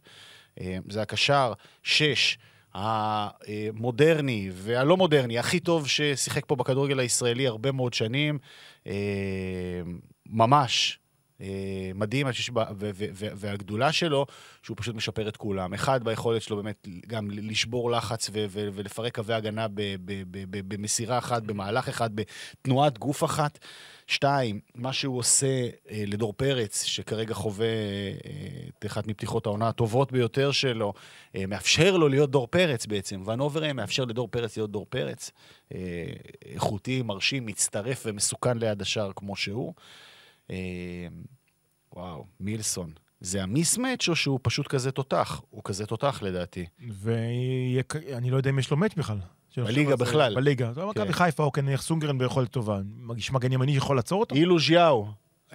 Uh, זה הקשר. שש, המודרני והלא מודרני, הכי טוב ששיחק פה בכדורגל הישראלי הרבה מאוד שנים. אה, ממש. אה, מדהים, והגדולה שלו, שהוא פשוט משפר את כולם. אחד, ביכולת שלו באמת גם לשבור לחץ ולפרק קווי הגנה במסירה אחת, במהלך אחד, בתנועת גוף אחת. שתיים, מה שהוא עושה אה, לדור פרץ, שכרגע חווה אה, את אחת מפתיחות העונה הטובות ביותר שלו, אה, מאפשר לו להיות דור פרץ בעצם. ון אוברהם מאפשר לדור פרץ להיות דור פרץ. אה, איכותי, מרשים, מצטרף ומסוכן ליד השער כמו שהוא. אה, וואו, מילסון. זה המיסמץ' או שהוא פשוט כזה תותח? הוא כזה תותח לדעתי. ואני לא יודע אם יש לו מאץ' בכלל. בליגה בכלל. בליגה. כן. מכבי חיפה, אוקיי, נניח סונגרן ביכולת טובה. מרגיש מגן ימני שיכול לעצור אותו? אילו ז'יאו.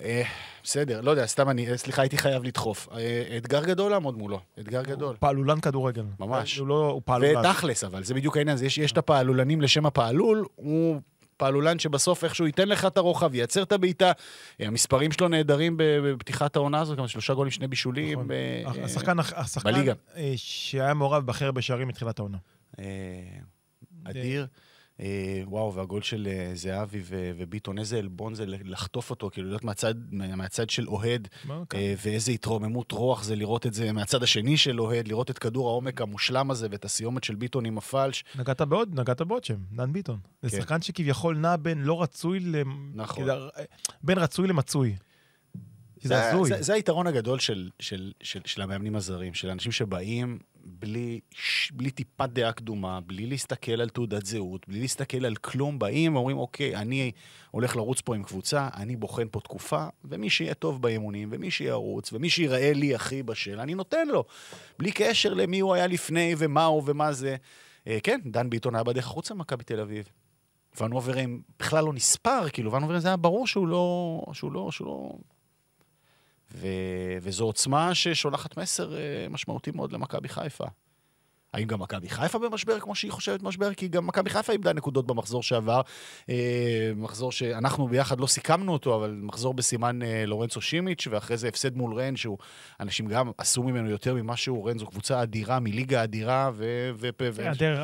אה, בסדר, לא יודע, סתם אני, סליחה, הייתי חייב לדחוף. אה, אתגר גדול לעמוד מולו, אתגר גדול. פעלולן כדורגל. ממש. הוא לא, הוא פעלולן. ותכלס, אבל זה בדיוק העניין, יש, את הפעלולנים לשם הפעלול, הוא פעלולן שבסוף איכשהו ייתן לך את הרוחב, ייצר את הבעיטה. המספרים שלו נהדרים בפתיחת העונה הזאת, גם שלושה גולים, שני בישולים. נכון. ב... השחקן, השחקן בליגה. אה, שהיה מעורב בהכי הרבה שערים מתחילת העונה. אדיר. אה, וואו, והגול של אה, זהבי וביטון, איזה עלבון זה לחטוף אותו, כאילו להיות מהצד, מהצד של אוהד, אה, ואיזה התרוממות רוח זה לראות את זה מהצד השני של אוהד, לראות את כדור העומק המושלם הזה ואת הסיומת של ביטון עם הפלש. נגעת בעוד, נגעת בעוד שם, דן ביטון. זה כן. שחקן שכביכול נע בין לא רצוי ל... נכון. בין רצוי למצוי. זה הזוי. זה, זה היתרון הגדול של, של, של, של המאמנים הזרים, של אנשים שבאים בלי, בלי טיפת דעה קדומה, בלי להסתכל על תעודת זהות, בלי להסתכל על כלום, באים ואומרים, אוקיי, אני הולך לרוץ פה עם קבוצה, אני בוחן פה תקופה, ומי שיהיה טוב באימונים, ומי שירוץ, ומי שיראה לי הכי בשל, אני נותן לו. בלי קשר למי הוא היה לפני, ומה הוא ומה זה. אה, כן, דן ביטון היה בדרך החוצה ממכבי תל אביב. ון אוברם בכלל לא נספר, כאילו, ון אוברם זה היה ברור שהוא לא... שהוא לא... שהוא לא... ו... וזו עוצמה ששולחת מסר אה, משמעותי מאוד למכבי חיפה. האם גם מכבי חיפה במשבר כמו שהיא חושבת משבר? כי גם מכבי חיפה איבדה נקודות במחזור שעבר. אה, מחזור שאנחנו ביחד לא סיכמנו אותו, אבל מחזור בסימן אה, לורנצו שימיץ', ואחרי זה הפסד מול רן, שהוא, אנשים גם עשו ממנו יותר ממה שהוא, רן זו קבוצה אדירה, מליגה אדירה,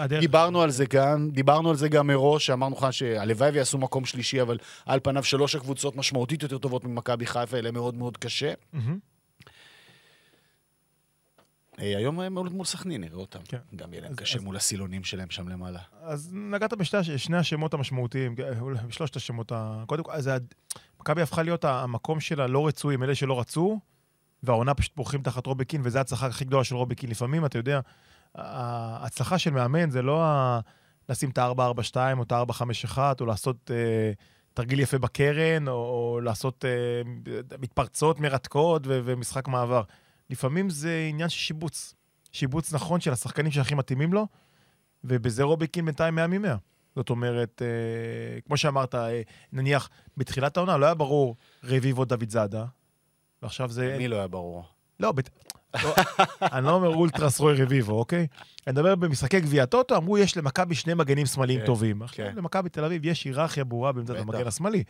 ודיברנו על זה גם, דיברנו על זה גם מראש, שאמרנו לך שהלוואי ויעשו מקום שלישי, אבל על פניו שלוש הקבוצות משמעותית יותר טובות ממכבי חיפה, אלה מאוד מאוד קשה. Mm-hmm. אה, היום הם מול סכנין, נראה אותם. כן. גם יהיה להם קשה אז... מול הסילונים שלהם שם למעלה. אז נגעת בשני השמות המשמעותיים, בשלושת השמות ה... קודם כל, מכבי הפכה להיות המקום של הלא רצויים, אלה שלא רצו, והעונה פשוט בורחים תחת רובקין, וזו ההצלחה הכי גדולה של רובקין. לפעמים, אתה יודע, ההצלחה של מאמן זה לא ה... לשים את ה-442 או את ה-451, או לעשות אה, תרגיל יפה בקרן, או, או לעשות אה, מתפרצות מרתקות ו- ומשחק מעבר. לפעמים זה עניין של שיבוץ. שיבוץ נכון של השחקנים שהכי מתאימים לו, ובזה רוביקין בינתיים 100 מ-100. זאת אומרת, אה, כמו שאמרת, אה, נניח בתחילת העונה לא היה ברור רביבו דוד זאדה, ועכשיו זה... מי לא היה ברור? לא, בת... לא אני לא אומר אולטרס רוי רביבו, אוקיי? אני מדבר במשחקי גביע טוטו, אמרו יש למכבי שני מגנים שמאליים כן, טובים. עכשיו כן. למכבי תל אביב יש היררכיה ברורה בעמדת המגן השמאלי.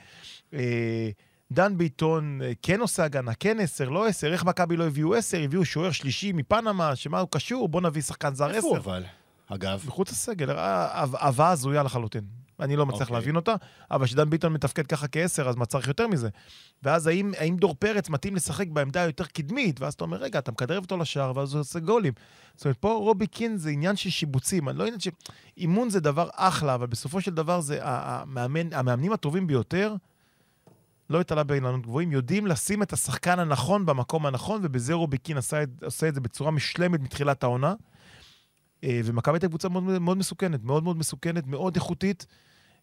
אה, דן ביטון אה, כן עושה הגנה, כן עשר, לא עשר, איך מכבי לא הביאו עשר, הביאו שוער שלישי מפנמה, שמה הוא קשור, בוא נביא שחקן זר איפה הוא עשר. אבל? אגב, מחוץ לסגל, אה, הבאה הזויה לחלוטין. אני לא מצליח אוקיי. להבין אותה, אבל כשדן ביטון מתפקד ככה כעשר, אז מה צריך יותר מזה? ואז האם, האם דור פרץ מתאים לשחק בעמדה היותר קדמית? ואז אתה אומר, רגע, אתה מכדרר אותו לשער, ואז הוא עושה גולים. זאת אומרת, פה רובי קין זה עניין של שיבוצים. אני לא עניין ש... אימון זה דבר אחלה, אבל בסופו של דבר זה המאמן, המאמנים הטובים ביותר, לא התעלה באילנות גבוהים, יודעים לשים את השחקן הנכון במקום הנכון, ובזה רובי קין עשה, את- עושה את זה בצורה משלמת מתחילת העונה. אה, ומכבי הייתה קבוצה מאוד, מאוד מסוכנת, מאוד מאוד מסוכנת, מאוד איכותית.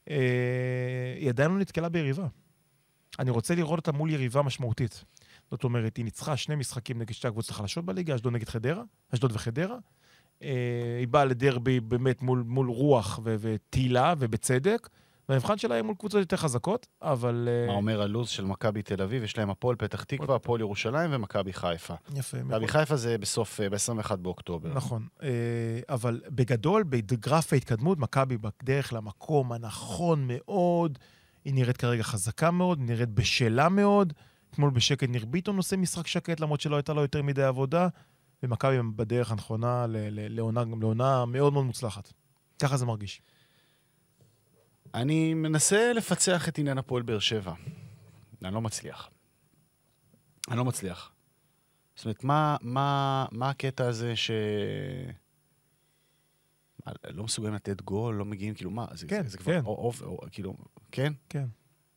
אה, היא עדיין לא נתקלה ביריבה. אני רוצה לראות אותה מול יריבה משמעותית. זאת אומרת, היא ניצחה שני משחקים נגד שתי הקבוצות החלשות בליגה, אשדוד נגד חדרה, אשדוד וחדרה. אה, היא באה לדרבי באמת מול, מול רוח ותהילה, ובצדק. והמבחן שלה יהיה מול קבוצות יותר חזקות, אבל... אה, מה אומר הלו"ז של מכבי תל אביב? יש להם הפועל פתח תקווה, הפועל ירושלים ומכבי חיפה. יפה. מכבי חיפה זה בסוף, ב-21 באוקטובר. נכון. אה, אבל בגדול, בגרף ההתקדמות, מכבי בדרך למקום הנכון מאוד. היא נראית כרגע חזקה מאוד, נראית בשלה מאוד. אתמול בשקט ניר ביטון עושה משחק שקט, למרות שלא הייתה לו יותר מדי עבודה. ומכבי בדרך הנכונה לעונה מאוד מאוד מוצלחת. ככה זה מרגיש. אני מנסה לפצח את עניין הפועל באר שבע. אני לא מצליח. אני לא מצליח. זאת אומרת, מה, מה, מה הקטע הזה ש... לא מסוגלים לתת גול, לא מגיעים, כאילו, מה? זה, כן, זה, זה כבר, כן. או, או, או, כאילו, כן? כן.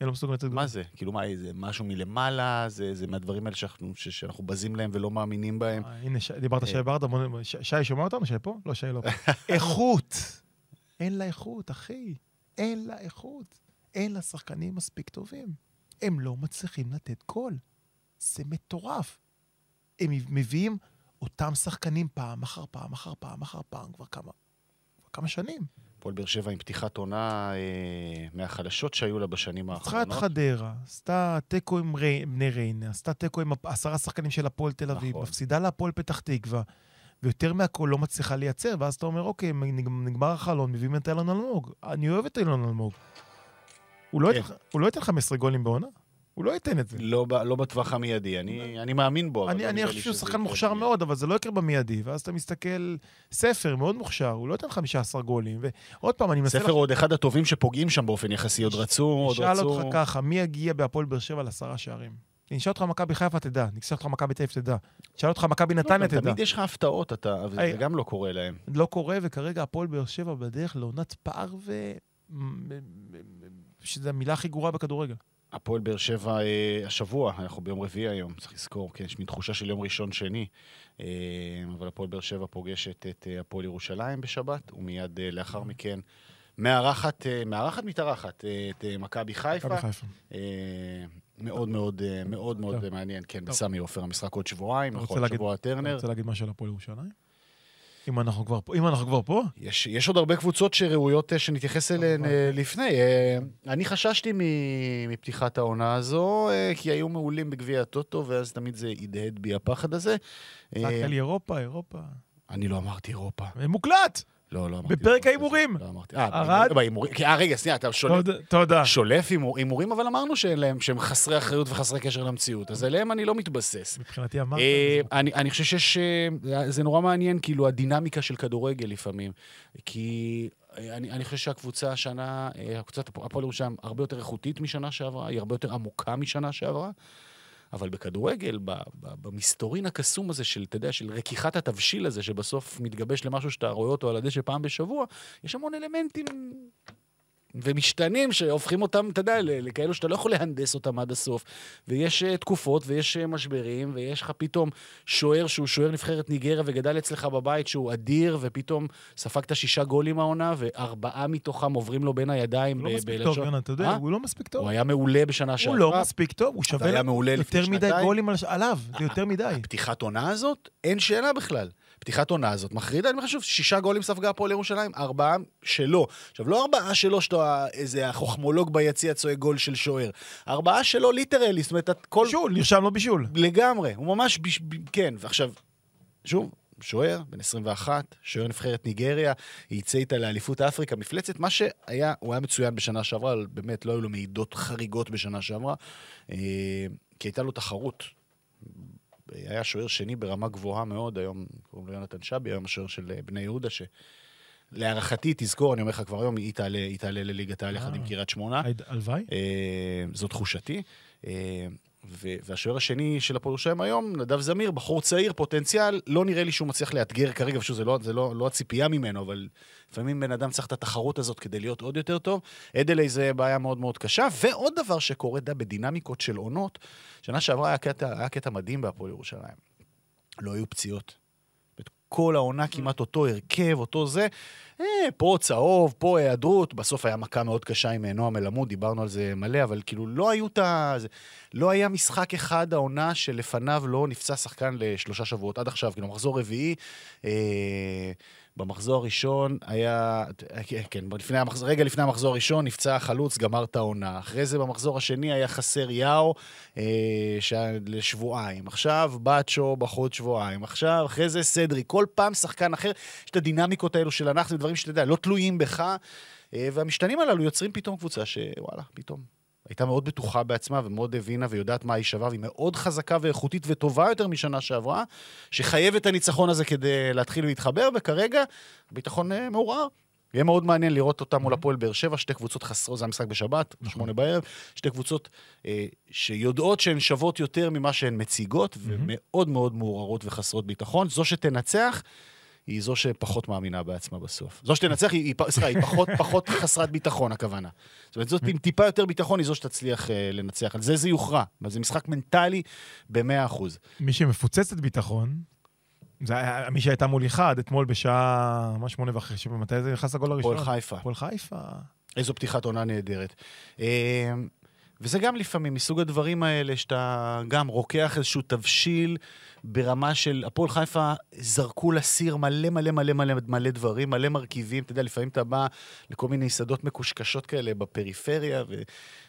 הם לא מסוגלים לתת גול. מה זה? כאילו, מה, זה משהו מלמעלה? זה, זה מהדברים האלה שאנחנו, ש, שאנחנו בזים להם ולא מאמינים בהם? אה, הנה, ש- דיברת אה. שי ברדה, שי שומע אותנו? שי פה? לא, שי לא פה. איכות! אין לה איכות, אחי. אין לה איכות. אין לה שחקנים מספיק טובים. הם לא מצליחים לתת גול. זה מטורף. הם מביאים אותם שחקנים פעם אחר פעם אחר פעם אחר פעם כבר כמה, כבר כמה שנים. הפועל באר שבע עם פתיחת עונה אה, מהחלשות שהיו לה בשנים ניצחה את האחרונות. חדרה, עשתה תיקו עם רי- בני ריינה, עשתה תיקו עם עשרה שחקנים של הפועל תל אביב, נכון. מפסידה להפועל פתח תקווה, ויותר מהכל לא מצליחה לייצר, ואז אתה אומר, אוקיי, נג- נגמר החלון, מביאים את אילון אלמוג. אני אוהב את אילון אלמוג. הוא לא כן. ייתן- הוא לא ייתן 15 גולים בעונה, הוא לא ייתן את זה. לא, לא בטווח המיידי, אני, אני מאמין בו. אני, לא אני חושב לי שהוא שחקן מוכשר במיידי. מאוד, אבל זה לא יקרה במיידי. ואז אתה מסתכל, ספר מאוד מוכשר, הוא לא ייתן 15 גולים. ועוד פעם, אני מנסה... ספר עוד אחד הטובים שפוגעים שם באופן יחסי, עוד רצו, עוד רצו... אותך ככה, מי יגיע בהפועל באר שבע לעשרה שערים? אני אשאל אותך מכבי חיפה, תדע. אני אשאל אותך מכבי תל אביב, תדע. נשאל אותך מכבי לא, נתניה, תדע. תמיד יש לך הפתעות, אתה, אבל היי. זה גם לא קורה להם. לא קורה, וכרגע הפועל באר שבע בדרך לעונת פער ו... שזו המילה הכי גרועה בכדורגל. הפועל באר שבע אה, השבוע, אנחנו ביום רביעי היום, צריך לזכור, כן, יש מין תחושה של יום ראשון-שני, אה, אבל הפועל באר שבע פוגשת את אה, הפועל ירושלים בשבת, ומיד לאחר מכן מארחת, מארחת מתארחת את מכבי חיפה. מאוד מאוד אה, מאוד מאוד. מעניין, כן. בסמי עופר, המשחק עוד שבועיים, אתה נכון, שבוע אתה טרנר. רוצה להגיד משהו על הפועל ירושלים? אם אנחנו כבר פה, אם אנחנו כבר פה, יש, יש עוד הרבה קבוצות שראויות אה, שנתייחס אליהן אה, לפני. אני חששתי מפתיחת העונה הזו, כי היו מעולים בגביע הטוטו, ואז תמיד זה הדהד בי הפחד הזה. צעקת לי אירופה, אירופה. אני לא אמרתי אירופה. מוקלט! לא, לא אמרתי. בפרק כזה. ההימורים. לא אמרתי. אה, ארד? בהימורים. אה, רגע, שנייה, אתה שולף. תודה-. שולף הימור- הימורים, אבל אמרנו שהם חסרי אחריות וחסרי קשר למציאות, אז עליהם אני לא מתבסס. מבחינתי אמרת. אה, אני, חושב שיש... אה, זה נורא מעניין, כאילו, הדינמיקה של כדורגל לפעמים. כי אה, אני, אני חושב שהקבוצה השנה, הקבוצת הפ- הפועל ירושלים הרבה יותר איכותית משנה שעברה, היא הרבה יותר עמוקה משנה שעברה. אבל בכדורגל, במסתורין הקסום הזה של, אתה יודע, של רכיחת התבשיל הזה, שבסוף מתגבש למשהו שאתה רואה אותו על הדשא פעם בשבוע, יש המון אלמנטים ומשתנים שהופכים אותם, אתה יודע, לכאלו שאתה לא יכול להנדס אותם עד הסוף. ויש uh, תקופות ויש uh, משברים, ויש לך פתאום שוער שהוא שוער נבחרת ניגריה וגדל אצלך בבית שהוא אדיר, ופתאום ספגת שישה גולים העונה, וארבעה מתוכם עוברים לו בין הידיים. הוא לא מספיק טוב, יונה, אתה יודע, אה? הוא לא מספיק טוב. הוא היה מעולה בשנה הוא שעברה. לא מספיק טוב, הוא שווה יותר מדי. גולים על- עליו, זה יותר מדי. הפתיחת עונה הזאת, אין שאלה בכלל. פתיחת עונה הזאת מחרידה, אני חושב, שישה גולים ספגה הפועל ירושלים, ארבעה שלו. עכשיו, לא ארבעה שלו שאתה איזה החוכמולוג ביציע צועק גול של שוער. ארבעה שלו ליטרלי, זאת אומרת, את כל... בישול, נרשם לו בישול. לגמרי, הוא ממש, בש... ב- כן, ועכשיו, שוב, שוער, בן 21, שוער נבחרת ניגריה, יצא איתה לאליפות אפריקה, מפלצת, מה שהיה, הוא היה מצוין בשנה שעברה, אבל באמת לא היו לו מעידות חריגות בשנה שעברה, אה, כי הייתה לו תחרות. היה שוער שני ברמה גבוהה מאוד, היום קוראים לו יונתן שבי, היום השוער של אה, בני יהודה, ש... להערכתי, תזכור, אני אומר לך כבר היום, היא תעלה, היא תעלה לליגת העל יחד אה. עם קריית שמונה. הלוואי. אה, זו תחושתי. אה, והשוער השני של הפועל ירושלים היום, נדב זמיר, בחור צעיר, פוטנציאל, לא נראה לי שהוא מצליח לאתגר כרגע, ושוב, זה לא, זה לא, לא הציפייה ממנו, אבל לפעמים בן אדם צריך את התחרות הזאת כדי להיות עוד יותר טוב. אדלי זה בעיה מאוד מאוד קשה. ועוד דבר שקורה, יודע, בדינמיקות של עונות, שנה שעברה היה קטע, היה קטע מדהים בהפועל ירושלים. לא היו פציעות. כל העונה כמעט אותו הרכב, אותו זה. אה, פה צהוב, פה היעדרות. בסוף היה מכה מאוד קשה עם אה, נועם אלעמוד, דיברנו על זה מלא, אבל כאילו לא היו את ה... לא היה משחק אחד העונה שלפניו לא נפצע שחקן לשלושה שבועות עד עכשיו, כאילו מחזור רביעי. אה, במחזור הראשון היה, כן, לפני המחזור, רגע לפני המחזור הראשון נפצע החלוץ, גמר את העונה. אחרי זה במחזור השני היה חסר יאו אה, שהיה לשבועיים. עכשיו באצ'ו בחוד שבועיים. עכשיו, אחרי זה סדרי. כל פעם שחקן אחר. יש את הדינמיקות האלו של זה דברים שאתה יודע, לא תלויים בך. אה, והמשתנים הללו יוצרים פתאום קבוצה שוואלה, פתאום. הייתה מאוד בטוחה בעצמה ומאוד הבינה ויודעת מה היא שווה, והיא מאוד חזקה ואיכותית וטובה יותר משנה שעברה, שחייבת את הניצחון הזה כדי להתחיל להתחבר, וכרגע ביטחון אה, מעורער. יהיה מאוד מעניין לראות אותם מול הפועל באר שבע, שתי קבוצות חסרות, זה המשחק בשבת, שמונה בערב, שתי קבוצות אה, שיודעות שהן שוות יותר ממה שהן מציגות, ומאוד מאוד מעורערות וחסרות ביטחון. זו שתנצח, היא זו שפחות מאמינה בעצמה בסוף. זו שתנצח, היא, סליחה, היא פחות, פחות חסרת ביטחון, הכוונה. זאת אומרת, זאת עם טיפה יותר ביטחון, היא זו שתצליח אה, לנצח. על זה זה יוכרע. זה משחק מנטלי במאה אחוז. מי שמפוצצת ביטחון, זה היה מי שהייתה מוליכה עד אתמול בשעה, מה שמונה וחצי, מתי זה נכנס לגול הראשון? הפועל חיפה. הפועל חיפה. איזו פתיחת עונה נהדרת. אה, וזה גם לפעמים מסוג הדברים האלה שאתה גם רוקח איזשהו תבשיל ברמה של הפועל חיפה זרקו לסיר מלא מלא מלא מלא מלא דברים, מלא מרכיבים. אתה יודע, לפעמים אתה בא לכל מיני שדות מקושקשות כאלה בפריפריה, ו...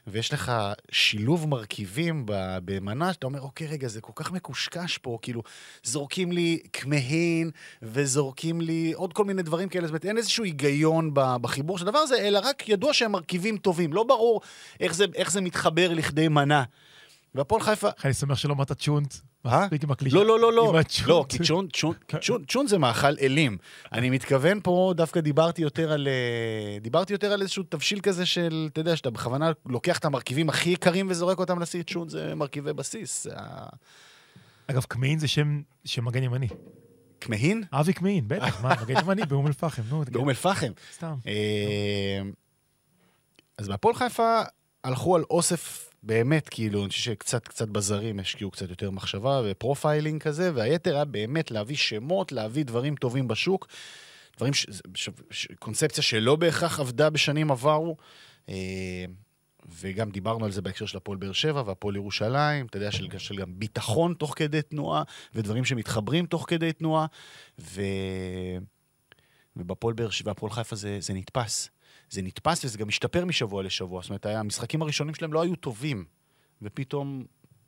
ויש לך שילוב מרכיבים במנה, שאתה אומר, אוקיי, רגע, זה כל כך מקושקש פה, כאילו, זורקים לי כמהין, וזורקים לי עוד כל מיני דברים כאלה, זאת אומרת, אין איזשהו היגיון בחיבור של הדבר הזה, אלא רק ידוע שהם מרכיבים טובים. לא ברור איך זה, איך זה מתחבר לכדי מנה. והפועל חיפה... אני שמח שלא אמרת צ'ונט. אה? מספיק עם הקלישה. לא, לא, לא, לא. לא, כי צ'ון, צ'ון, צ'ון, צ'ון זה מאכל אלים. אני מתכוון פה, דווקא דיברתי יותר על... אה, דיברתי יותר על איזשהו תבשיל כזה של, אתה יודע, שאתה בכוונה לוקח את המרכיבים הכי יקרים וזורק אותם לסיר צ'ון, זה מרכיבי בסיס. זה ה- אגב, קמעין זה שם שם מגן ימני. קמעין? אבי קמעין, בטח, מה, מגן ימני באום אל-פחם, נו, באום אל-פחם. סתם. אה, אז בהפועל חיפה הלכו על אוסף באמת, כאילו, אני חושב שקצת קצת בזרים השקיעו קצת יותר מחשבה ו profiling כזה, והיתר היה באמת להביא שמות, להביא דברים טובים בשוק, דברים, ש, ש, ש, קונספציה שלא בהכרח עבדה בשנים עברו. אה, וגם דיברנו על זה בהקשר של הפועל באר שבע והפועל ירושלים, אתה יודע, של, של גם ביטחון תוך כדי תנועה, ודברים שמתחברים תוך כדי תנועה, ו... ובפועל באר שבע והפועל חיפה זה, זה נתפס. זה נתפס וזה גם משתפר משבוע לשבוע. זאת אומרת, המשחקים הראשונים שלהם לא היו טובים, ופתאום...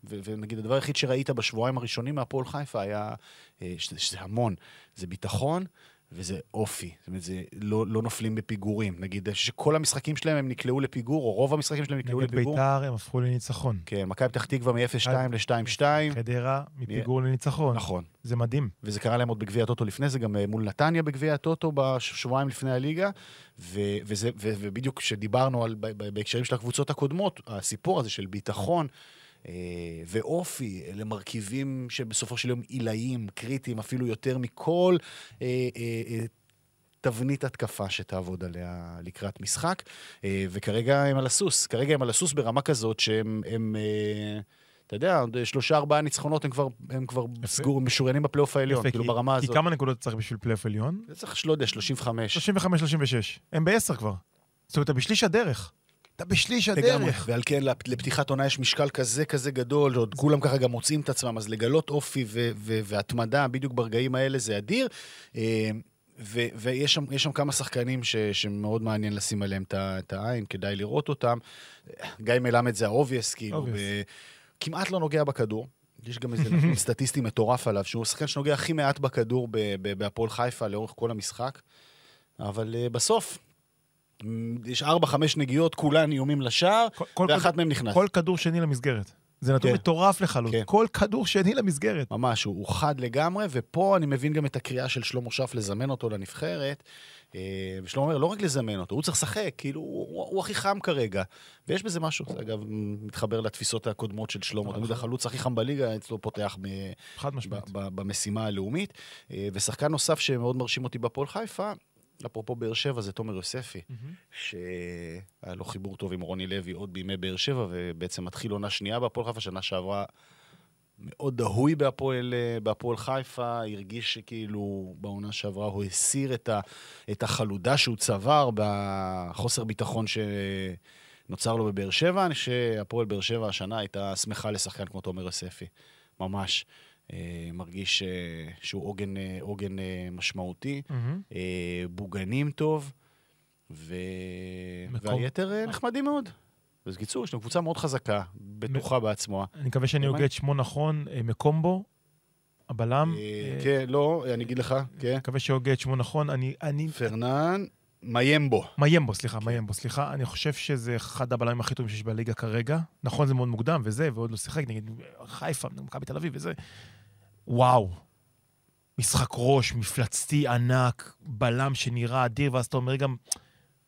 ו- ונגיד, הדבר היחיד שראית בשבועיים הראשונים מהפועל חיפה היה, אה, שזה, שזה המון, זה ביטחון וזה אופי. זאת אומרת, זה לא, לא נופלים בפיגורים. נגיד, שכל המשחקים שלהם הם נקלעו לפיגור, או רוב המשחקים שלהם נקלעו נגד לפיגור. ביתר הם הפכו לניצחון. כן, מכבי פתח תקווה מ-0-2 ל-2-2. חדרה מפיגור לניצחון. נכון. זה מדהים. וזה קרה להם עוד בגביע הטוטו לפני זה, גם אה, מול נתניה בגביע הטוטו בשבועיים לפני הליגה. ו- וזה, ו- ובדיוק כשדיברנו על, בהקשרים של הקבוצות הקודמות, הסיפור הזה של ביטחון ואופי, אלה מרכיבים שבסופו של יום עילאיים, קריטיים, אפילו יותר מכל אה, אה, אה, תבנית התקפה שתעבוד עליה לקראת משחק. אה, וכרגע הם על הסוס, כרגע הם על הסוס ברמה כזאת שהם... הם, אה, אתה יודע, עוד שלושה ארבעה ניצחונות הם כבר, הם כבר סגור, משוריינים בפלייאוף העליון, יפה, כאילו כי- ברמה הזאת. כי כמה נקודות צריך בשביל פלייאוף עליון? צריך, לא יודע, 35. 35-36. הם בעשר כבר. זאת אומרת, אתה בשליש הדרך. אתה בשליש לגמרי. הדרך. ועל כן לפ- לפתיחת עונה יש משקל כזה כזה גדול, עוד כולם ככה גם מוצאים את עצמם, אז לגלות אופי ו- ו- והתמדה בדיוק ברגעים האלה זה אדיר. אה, ו- ויש שם, שם כמה שחקנים ש- שמאוד מעניין לשים עליהם את העין, כדאי לראות אותם. גיא מלמד זה ה-obvious, כאילו, כמעט לא נוגע בכדור. יש גם איזה נתון סטטיסטי מטורף עליו, שהוא השחקן שנוגע הכי מעט בכדור בהפועל חיפה לאורך כל המשחק. אבל uh, בסוף, יש 4-5 נגיעות, כולן איומים לשער, כל- כל ואחת כדור- מהן נכנס. כל כדור שני למסגרת. זה נתון כן. מטורף לחלוטין. כן. כל כדור שני למסגרת. ממש, הוא, הוא חד לגמרי, ופה אני מבין גם את הקריאה של שלמה שף לזמן אותו לנבחרת. אה, ושלמה אומר, לא רק לזמן אותו, הוא צריך לשחק, כאילו, הוא, הוא, הכי חם כרגע. ויש בזה משהו, זה אגב מתחבר לתפיסות הקודמות של שלמה. תמיד החלוץ הכי חם בליגה אצלו פותח ב, חד ב, משמעית. ב, במשימה הלאומית. אה, ושחקן נוסף שמאוד מרשים אותי בהפועל חיפה, אפרופו באר שבע, זה תומר יוספי, מהמם. שהיה לו חיבור טוב עם רוני לוי עוד בימי באר שבע, ובעצם מתחיל עונה שנייה בהפועל חיפה, שנה שעברה מאוד דהוי בהפועל, אה, בהפועל חיפה, הרגיש שכאילו בעונה שעברה הוא הסיר את, ה, את החלודה שהוא צבר בחוסר ביטחון שנוצר לו בבאר שבע. אני חושב שהפועל באר שבע השנה הייתה שמחה לשחקן כמו תומר יוספי, ממש. אה, מרגיש אה, שהוא עוגן, אה, עוגן משמעותי. אה, בוגנים טוב, ו... מקום- והיתר נחמדים מאוד. אז בקיצור, יש לנו קבוצה מאוד חזקה, בטוחה בעצמה. אני מקווה שאני הוגה את שמו נכון, מקומבו, הבלם. כן, לא, אני אגיד לך, כן. אני מקווה שהוגה את שמו נכון. אני, אני, פרנן מיימבו. מיימבו, סליחה, מיימבו, סליחה. אני חושב שזה אחד הבלמים הכי טובים שיש בליגה כרגע. נכון, זה מאוד מוקדם וזה, ועוד לא שיחק נגד חיפה, מכבי תל אביב וזה. וואו. משחק ראש, מפלצתי ענק, בלם שנראה אדיר, ואז אתה אומר גם,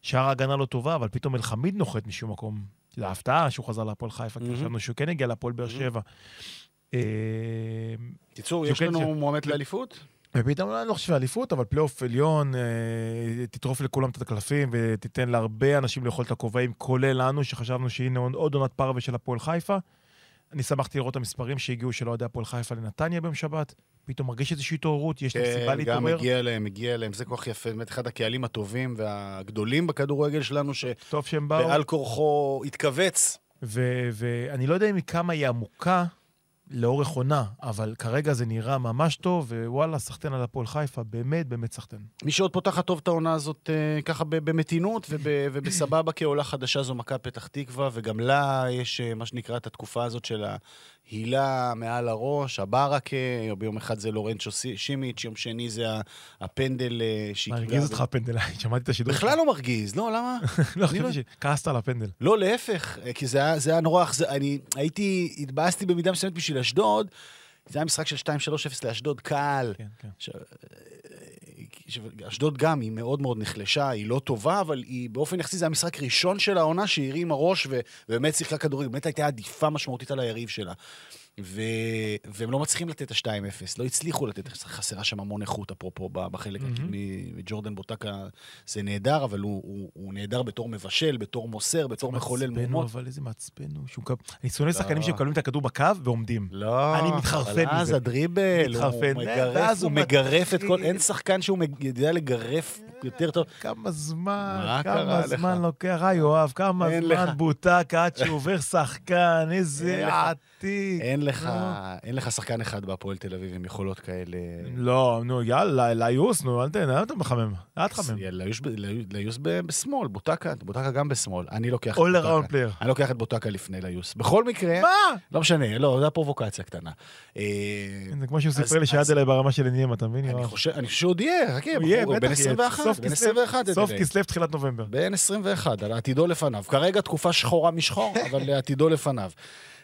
שער ההגנה לא טובה, אבל פתאום אלחמיד נוחת משום מקום. זו הפתעה שהוא חזר להפועל חיפה, כי. חשבנו שהוא כן הגיע להפועל באר שבע. אה, בקיצור, שהוא יש לנו מועמד לאליפות? ופתאום אני לא חושב אליפות, אבל פלייאוף עליון, אה, תטרוף לכולם את הקלפים ותיתן להרבה אנשים לאכול את הכובעים, כולל לנו, שחשבנו שהנה עוד- עוד עונת פרווה של הפועל חיפה. אני שמחתי לראות את המספרים שהגיעו של אוהדי הפועל חיפה לנתניה ביום שבת. פתאום מרגיש איזושהי התעוררות, יש להם סיבה כן, גם להתעורר. מגיע להם, מגיע להם, זה כל כך יפה, באמת אחד הקהלים הטובים והגדולים בכדורגל שלנו, טוב שהם באו. שבעל כורחו התכווץ. ואני לא יודע מכמה היא עמוקה לאורך עונה, אבל כרגע זה נראה ממש טוב, ווואלה, סחטיין על הפועל חיפה, באמת באמת סחטיין. מי שעוד פותחת טוב את העונה הזאת אה, ככה במתינות וב- ובסבבה כעולה חדשה זו מכבי פתח תקווה, וגם לה יש אה, מה שנקרא את התקופה הזאת של ההילה מעל הראש, הברקה, ביום אחד זה לורנצ'ו שימיץ', יום שני זה הפנדל אה, שהיא קיבלה. מרגיז אותך הפנדל, שמעתי את השידור. בכלל לא מרגיז, לא, למה? לא, לא- חשבתי שכעסת על הפנדל. לא, להפך, אה, כי זה היה, נורא. אני הייתי, התבאסתי במידה מסוימת בשביל אשדוד. זה היה משחק של 2-3-0 לאשדוד קל. כן, כן. אשדוד גם, היא מאוד מאוד נחלשה, היא לא טובה, אבל היא באופן יחסי, זה המשחק ראשון של העונה שהיא הרימה ראש ובאמת שיחקה כדורגל, באמת הייתה עדיפה משמעותית על היריב שלה. ו... והם לא מצליחים לתת את ה-2-0, לא הצליחו לתת, חסרה שם המון איכות, אפרופו, בחלק. הקדמי, וג'ורדן בוטקה זה נהדר, אבל הוא, הוא, הוא נהדר בתור מבשל, בתור מוסר, בתור מחולל מהומות. אבל איזה מעצבן הוא. שהוא אני שונא שחקנים שמקבלים את הכדור בקו ועומדים. לא, אני מתחרפן אבל אז מזה. הדריבל, מתחרפן, הוא מגרף, הוא הוא מגרף את כל... אין שחקן שהוא מג- יודע לגרף יותר טוב. כמה זמן, מה כמה? זמן לוקח, היי יואב, כמה זמן. בוטקה עד שעובר שחקן, איזה לך. עתיק. אין לך, נו. אין לך שחקן אחד בהפועל תל אביב עם יכולות כאלה. לא, נו, יאללה, ליוס, נו, אל תן, אל תחמם. אל תחמם. ליוס ליוס בשמאל, בוטקה, בוטקה גם בשמאל. אני לוקח את בוטקה. around player. אני לוקח את בוטקה לפני ליוס. בכל מקרה, מה? לא משנה, לא, זו הפרובוקציה קטנה. אה, זה כמו שהוא סיפר לי שעד אליי ברמה של עניינים, אתה מבין, אני? חושב שעוד יהיה, חכה, הוא בן בטח יהיה. 21, סוף כסלו, 21. סוף אדוני. כסלו, תחילת נובמבר. בן 21, על עתידו לפניו. כרגע תקופה שחורה משחור, אבל עתידו לפניו.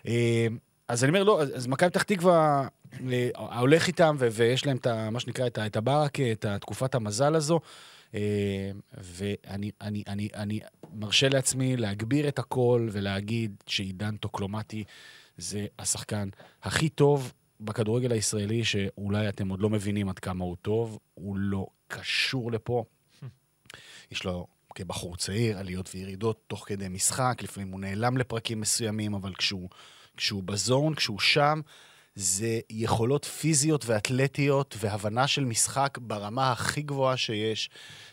אה, אז אני אומר, לא, אז מכבי פתח תקווה אה, הולך איתם, ו- ויש להם את ה- מה שנקרא, את ה- את הברקה, את תקופת המזל הזו. אה, ואני אני, אני, אני מרשה לעצמי להגביר את הקול ולהגיד שעידן טוקלומטי זה השחקן הכי טוב בכדורגל הישראלי, שאולי אתם עוד לא מבינים עד כמה הוא טוב, הוא לא קשור לפה. יש לו, כבחור צעיר, עליות וירידות תוך כדי משחק, לפעמים הוא נעלם לפרקים מסוימים, אבל כשהוא, כשהוא בזון, כשהוא שם, זה יכולות פיזיות ואתלטיות והבנה של משחק ברמה הכי גבוהה שיש.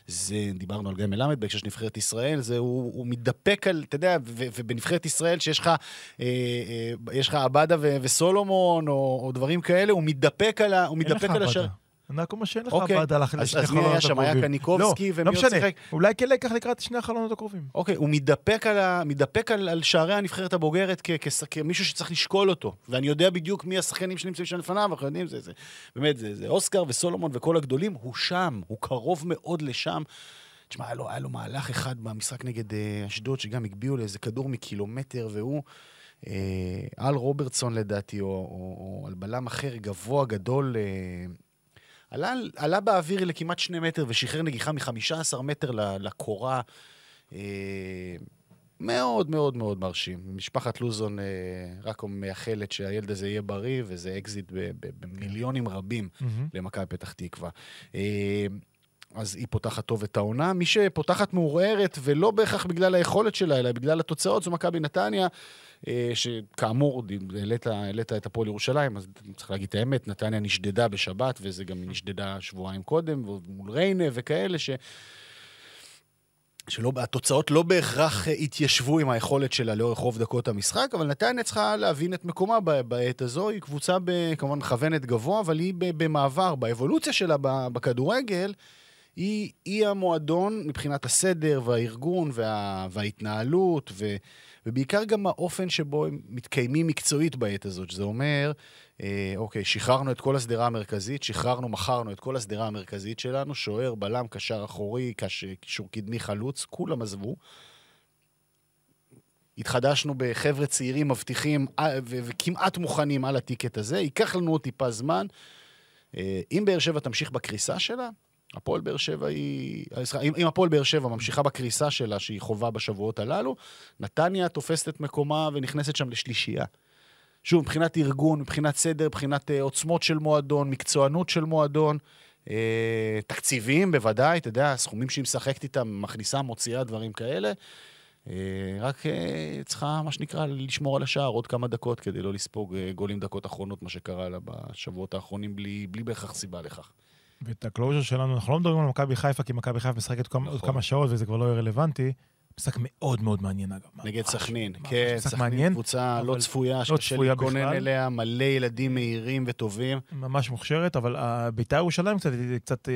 זה, דיברנו על גיא מלמד בהקשר של נבחרת ישראל, זה, הוא, הוא מתדפק על, אתה יודע, ו, ובנבחרת ישראל שיש לך, אה, אה, יש לך עבדה ו, וסולומון, או, או דברים כאלה, הוא מתדפק על, ה, הוא אין לך מתדפק על השער. עבדה. רק אומר שאין לך אוקיי. ועדה לשני אז מי החלונות היה שם? היה הקרובים. קניקובסקי, לא, ומי לא עוד משנה. שיחק? אולי כן לקח לקראת שני החלונות הקרובים. אוקיי, הוא מתדפק על, ה... מתדפק על, על שערי הנבחרת הבוגרת כ... כ... כמישהו שצריך לשקול אותו. ואני יודע בדיוק מי השחקנים שנמצאים שם לפניו, אנחנו יודעים, זה, זה, באמת, זה, זה אוסקר וסולומון וכל הגדולים, הוא שם, הוא קרוב מאוד לשם. תשמע, היה לו, היה לו מהלך אחד במשחק נגד אה, אשדוד, שגם הגביהו לאיזה כדור מקילומטר, והוא, אה, על רוברטסון לדעתי, או, או, או על בלם אחר גבוה, גדול, אה, עלה, עלה באוויר לכמעט שני מטר ושחרר נגיחה מ-15 מטר לקורה. אה, מאוד מאוד מאוד מרשים. משפחת לוזון אה, רק מייחלת שהילד הזה יהיה בריא, וזה אקזיט במיליונים רבים מהמם. למכבי פתח תקווה. אה, אז היא פותחת טוב את העונה. מי שפותחת מעורערת, ולא בהכרח בגלל היכולת שלה, אלא בגלל התוצאות, זו מכבי נתניה, שכאמור, העלית, העלית את הפועל ירושלים, אז צריך להגיד את האמת, נתניה נשדדה בשבת, וזה גם נשדדה שבועיים קודם, מול ריינה וכאלה, ש... שלא, התוצאות לא בהכרח אה, התיישבו עם היכולת שלה לאורך רוב דקות המשחק, אבל נתניה צריכה להבין את מקומה בעת הזו. היא קבוצה, כמובן, מכוונת גבוה, אבל היא במעבר, באבולוציה שלה בכדורגל, היא, היא המועדון מבחינת הסדר והארגון וה, וההתנהלות, ו, ובעיקר גם האופן שבו הם מתקיימים מקצועית בעת הזאת, שזה אומר, אה, אוקיי, שחררנו את כל השדרה המרכזית, שחררנו, מכרנו את כל השדרה המרכזית שלנו, שוער, בלם, קשר אחורי, קישור קדמי, חלוץ, כולם עזבו. התחדשנו בחבר'ה צעירים מבטיחים אה, וכמעט מוכנים על הטיקט הזה. ייקח לנו עוד טיפה זמן. אה, אם באר שבע תמשיך בקריסה שלה, הפועל באר שבע היא... אה, אם, אם הפועל באר שבע ממשיכה בקריסה שלה שהיא חווה בשבועות הללו, נתניה תופסת את מקומה ונכנסת שם לשלישייה. שוב, מבחינת ארגון, מבחינת סדר, מבחינת אה, עוצמות של מועדון, מקצוענות של מועדון, אה, תקציביים בוודאי, אתה יודע, הסכומים שהיא משחקת איתם, מכניסה, מוציאה, דברים כאלה. אה, רק אה, צריכה, מה שנקרא, לשמור על השער עוד כמה דקות כדי לא לספוג אה, גולים דקות אחרונות, מה שקרה לה בשבועות האחרונים, בלי, בלי בהכרח סיבה לכך. ואת הקלוז'ר שלנו, אנחנו לא מדברים על מכבי חיפה, כי מכבי חיפה משחקת עוד נכון. כמה שעות וזה כבר לא יהיה רלוונטי. משחק מאוד מאוד מעניין, אגב. נגד סכנין, כן, סכנין קבוצה לא צפויה, שקשה צפויה להתכונן בכלל. אליה, מלא ילדים מהירים וטובים. ממש מוכשרת, אבל בית"ר ירושלים קצת, קצת אה,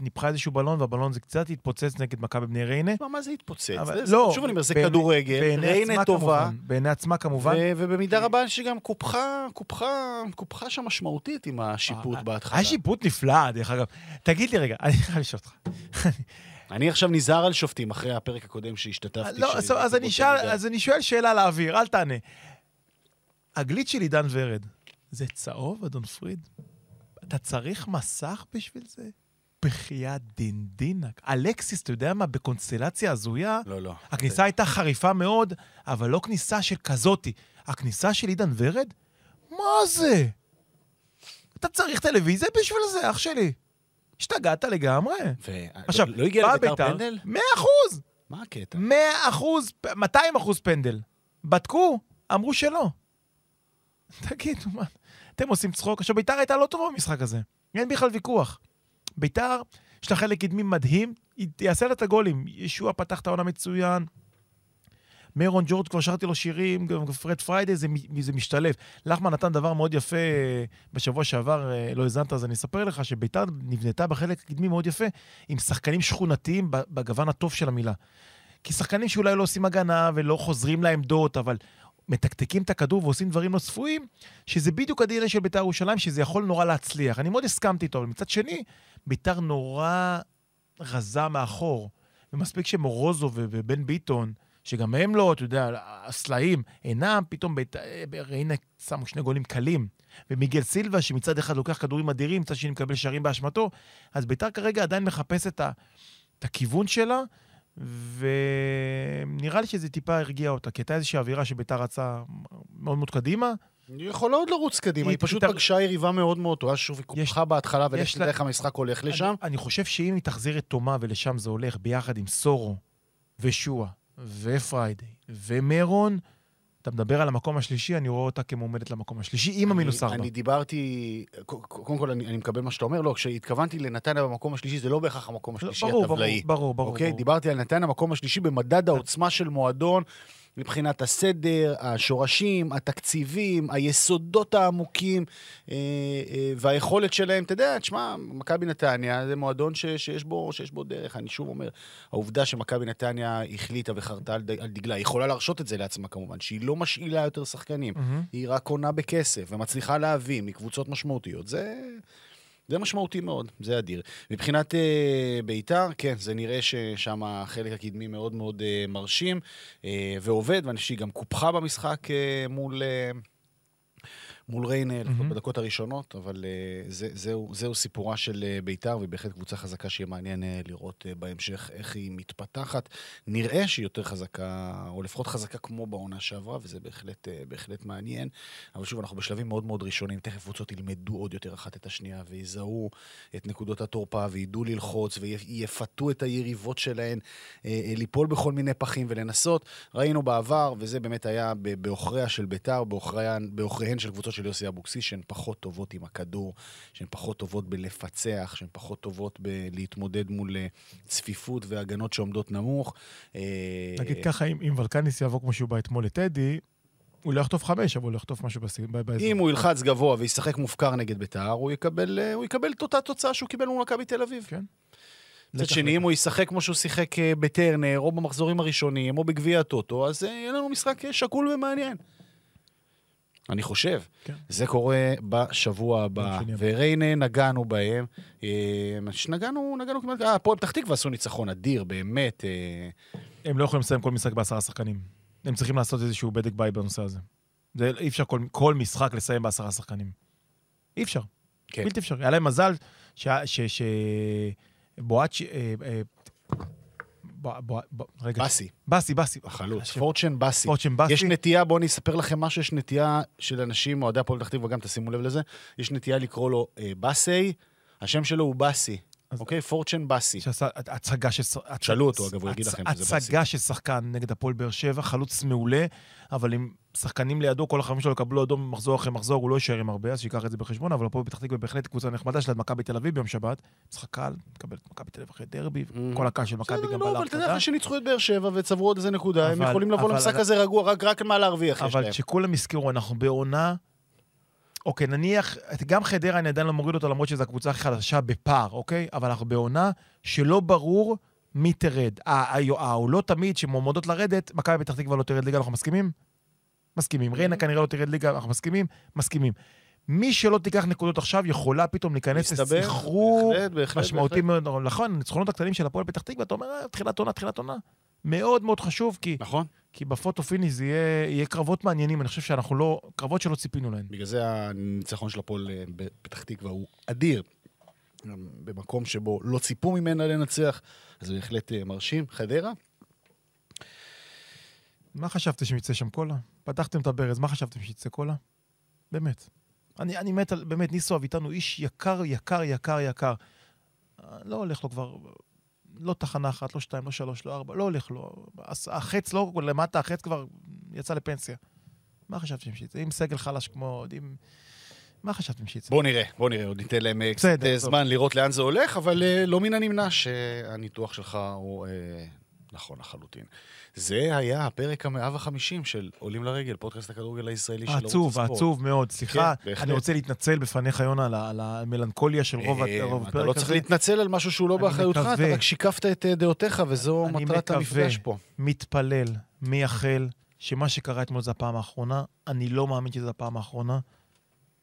ניפחה איזשהו בלון, והבלון זה קצת התפוצץ נגד מכבי בני ריינה. מה, זה התפוצץ? לא, שוב אני אומר, זה כדורגל, ריינה טובה, בעיני עצמה כמובן. ובמידה רבה שגם קופחה, קופחה, קופחה שם משמעותית עם השיפוט אה, בהתחלה. היה שיפוט נפלא, דרך אגב. תגיד לי רגע, אני חייב לשאול אותך. אני עכשיו נזהר על שופטים אחרי הפרק הקודם שהשתתפתי. לא, אז- אז אני שאל-. אז אני שואל שאלה לאוויר, אל תענה. הגליץ' של עידן ורד, זה צהוב, אדון פריד? אתה צריך מסך בשביל זה? בחייאת דינדינק. אלכסיס, אתה יודע מה, בקונסטלציה הזויה, לא, לא. הכניסה הייתה חריפה מאוד, אבל לא כניסה של כזאתי. הכניסה של עידן ורד? מה זה? אתה צריך טלוויזיה בשביל זה, אח שלי. השתגעת לגמרי. ו- עכשיו, לא הגיע לביתר בית"ר, פנדל? 100 אחוז! מה הקטע? 100 אחוז, 200 אחוז פנדל. בדקו, אמרו שלא. תגידו, מה, אתם עושים צחוק? עכשיו, ביתר הייתה לא טובה במשחק הזה. אין בכלל ויכוח. ביתר, יש לה חלק קדמי מדהים, היא תעשה לה את הגולים. ישוע פתח את העונה מצוין. מיירון ג'ורג' כבר שרתי לו שירים, גם פרד פריידי, זה, זה משתלב. לחמן נתן דבר מאוד יפה אה, בשבוע שעבר, אה, לא האזנת, אז אני אספר לך שביתר נבנתה בחלק הקדמי מאוד יפה, עם שחקנים שכונתיים בגוון הטוב של המילה. כי שחקנים שאולי לא עושים הגנה ולא חוזרים לעמדות, אבל מתקתקים את הכדור ועושים דברים לא צפויים, שזה בדיוק ה-DNA של בית"ר ירושלים, שזה יכול נורא להצליח. אני מאוד הסכמתי איתו, אבל מצד שני, בית"ר נורא רזה מאחור. ומספיק שמורוזו ובן ביטון, שגם הם לא, אתה יודע, הסלעים, אינם, פתאום בית... ריינה שמו שני גולים קלים. ומיגל סילבה, שמצד אחד לוקח כדורים אדירים, מצד שני מקבל שערים באשמתו, אז בית"ר כרגע עדיין מחפש את, ה... את הכיוון שלה, ונראה לי שזה טיפה הרגיע אותה, כי הייתה איזושהי אווירה שביתר רצה מאוד מאוד קדימה. היא יכולה עוד לרוץ קדימה, היא היא פשוט תת- פגשה יריבה מאוד מאוד טובה, שוב היא יש- קופחה בהתחלה, ולך לה- איך המשחק הולך לשם. אני, אני חושב שאם היא תחזיר את תומה ולשם זה הולך, ביחד עם סורו, ושועה, ופריידי, ומרון, אתה מדבר על המקום השלישי, אני רואה אותה כמועמדת למקום השלישי, עם המינוס ארבע. אני דיברתי, קודם כל אני אני מקבל מה שאתה אומר, לא, כשהתכוונתי לנתניה במקום השלישי, זה לא בהכרח המקום לא, השלישי ברור, ברור, הטבלאי. ברור, ברור. אוקיי? ברור. דיברתי על נתניה, המקום השלישי במדד העוצמה של מועדון, מבחינת הסדר, השורשים, התקציבים, היסודות העמוקים אה, אה, והיכולת שלהם. אתה יודע, תשמע, מכבי נתניה זה מועדון ש, שיש, בו, שיש בו דרך. אני שוב אומר, העובדה שמכבי נתניה החליטה וחרתה על, על דגלה, היא יכולה להרשות את זה לעצמה כמובן, שהיא לא משאילה יותר שחקנים, מהמם. היא רק קונה בכסף ומצליחה להביא מקבוצות משמעותיות. זה... זה משמעותי מאוד, זה אדיר. מבחינת אה, בית"ר, כן, זה נראה ששם החלק הקדמי מאוד מאוד אה, מרשים אה, ועובד, ואני חושב שהיא גם קופחה במשחק אה, מול... אה, מול ריינה, לפחות מהמם. בדקות הראשונות, אבל אה, זה, זהו, זהו סיפורה של אה, בית"ר, והיא בהחלט קבוצה חזקה שיהיה מעניין אה, לראות בהמשך איך היא מתפתחת. נראה שהיא יותר חזקה, או לפחות חזקה כמו בעונה שעברה, וזה בהחלט, בהחלט מעניין. אבל שוב, אנחנו בשלבים מאוד מאוד ראשונים, תכף קבוצות ילמדו עוד יותר אחת את השנייה, ויזהו את נקודות התורפה, וידעו ללחוץ, ויפתו את היריבות שלהן ליפול בכל מיני פחים ולנסות. ראינו בעבר, וזה באמת היה בעוכריה של ביתר, בעוכריהן של קבוצות של יוסי אבוקסיס, שהן פחות טובות עם הכדור, שהן פחות טובות בלפצח, שהן פחות טובות בלהתמודד מול אה, צפיפות והגנות שעומדות נמוך. אה, נגיד ככה, אם אם ולקניס יבוא כמו שהוא בא אתמול לטדי, הוא לא יחטוף חמש, אבל הוא יחטוף משהו באזור. אם הוא ילחץ גבוה וישחק מופקר נגד ביתר, הוא יקבל, אה, הוא יקבל את אותה תוצאה שהוא קיבל מול מכבי תל אביב. כן. מצד שני. אם הוא ישחק כמו שהוא שיחק בטרנר, או במחזורים הראשונים, או בגביע הטוטו, אז יהיה לנו משחק שקול ומעניין. אני חושב. כן. זה קורה בשבוע הבא. וריינה, נגענו בהם. אה, שנגענו, נגענו כמעט... אה, הפועל פתח תקווה עשו ניצחון אדיר, באמת. אה, הם לא יכולים לסיים כל משחק בעשרה שחקנים. הם צריכים לעשות איזשהו בדק בית בנושא הזה. זה, אי אפשר כל, כל משחק לסיים בעשרה שחקנים. אי אפשר. כן. בלתי אפשרי. היה להם מזל ש... ש, ש בואצ'י... אה, אה, רגע. באסי, באסי, באסי. החלוץ. פורצ'ן באסי. פורצ'ן באסי. יש נטייה, בואו אני אספר לכם משהו, יש נטייה של אנשים, אוהדי הפועל פתח תקווה, גם תשימו לב לזה, יש נטייה לקרוא לו אה, באסי, השם שלו הוא באסי, אוקיי? פורצ'ן באסי. שעשה הצגה של... שאלו אותו, אגב, הוא יגיד לכם שזה הצגה של שחקן נגד הפועל באר שבע, חלוץ מעולה, אבל אם שחקנים לידו, כל החברים שלו יקבלו אדום מחזור אחרי מחזור, הוא לא יישאר עם הרבה, אז שייקח את זה בחשבון, אבל הפועל פתח תקווה בהחלט קבוצה נחמדה של מכבי תל אביב ביום שבת. משחק קל, מקבל את מכבי תל אביב אחרי דרבי, Mhm. כל הקהל של מכבי גם לא, בא אבל אתה יודע. אחרי שניצחו את באר שבע וצברו עוד איזה נקודה, הם יכולים לבוא למשחק הזה רגוע, רק- רק מה להרוויח יש אבל. שכולם יזכרו, אנחנו בעונה... אוקיי, נניח, גם חדרה אני עדיין לא מוריד אותה למרות שזו הקבוצה הכי חדשה בפער, אוקיי? אבל אנחנו בעונה שלא ברור מי תרד. העולות תמיד שמועמדות לרדת, מכבי פתח תקווה לא תרד ליגה, אנחנו מסכימים? מסכימים. ריינה כנראה לא תרד ליגה, אנחנו מסכימים? מסכימים. מי שלא תיקח נקודות עכשיו יכולה פתאום להיכנס לסחרור משמעותי. מאוד. נכון, הניצחונות הקטנים של הפועל פתח תקווה, אתה אומר, "אה, תחילת עונה, תחילת עונה. מאוד מאוד חשוב, כי נכון, כי ב photo finish יהיה, יהיה קרבות מעניינים, אני חושב שאנחנו לא... קרבות שלא ציפינו להן. בגלל זה הניצחון של הפועל אה, בפתח תקווה הוא אדיר. במקום שבו לא ציפו ממנה לנצח, אז זה בהחלט אה, מרשים. חדרה? מה חשבתם שיצא שם קולה? פתחתם את הברז, מה חשבתם שיצא קולה? באמת. אני, אני מת על... באמת, ניסו אביטן הוא איש יקר, יקר, יקר, יקר. לא הולך לו כבר... לא תחנה אחת, לא שתיים, לא שלוש, לא ארבע, לא הולך לו. החץ לא... למטה, החץ כבר יצא לפנסיה. מה חשבתם שיצא? עם סגל חלש כמו... עם... מה חשבתם שיצא? בואו נראה, בואו נראה, עוד ניתן להם אה, קצת אה, טוב. זמן לראות לאן זה הולך, אבל אה, לא מן הנמנע שהניתוח שלך הוא נכון לחלוטין. זה היה הפרק המאה וחמישים של עולים לרגל, פודקאסט הכדורגל הישראלי של ערוץ עצוב, הספורט. עצוב מאוד. סליחה, כן. אני רוצה להתנצל בפניך, יונה, על המלנכוליה של רוב אה, רוב אתה הפרק לא צריך הזה. להתנצל על משהו שהוא לא אני באחריותך, אתה מקווה. רק שיקפת את אה, דעותיך, וזו אני מטרת מקווה. המפגש פה. מתפלל, מייחל, שמה שקרה אתמול זה הפעם האחרונה. אני לא מאמין שזו הפעם האחרונה.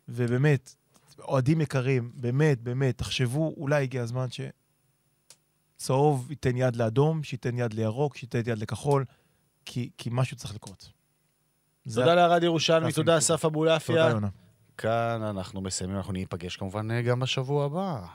ובאמת, אוהדים יקרים, באמת, באמת, תחשבו, אולי הגיע הזמן שצהוב ייתן יד לאדום, שייתן יד לירוק, שייתן יד לכחול, כי, כי משהו צריך לקרות. תודה לערד ירושלמי, תודה. אסף אבולעפיה. תודה, יונה. כאן אנחנו מסיימים, אנחנו ניפגש כמובן גם בשבוע הבא.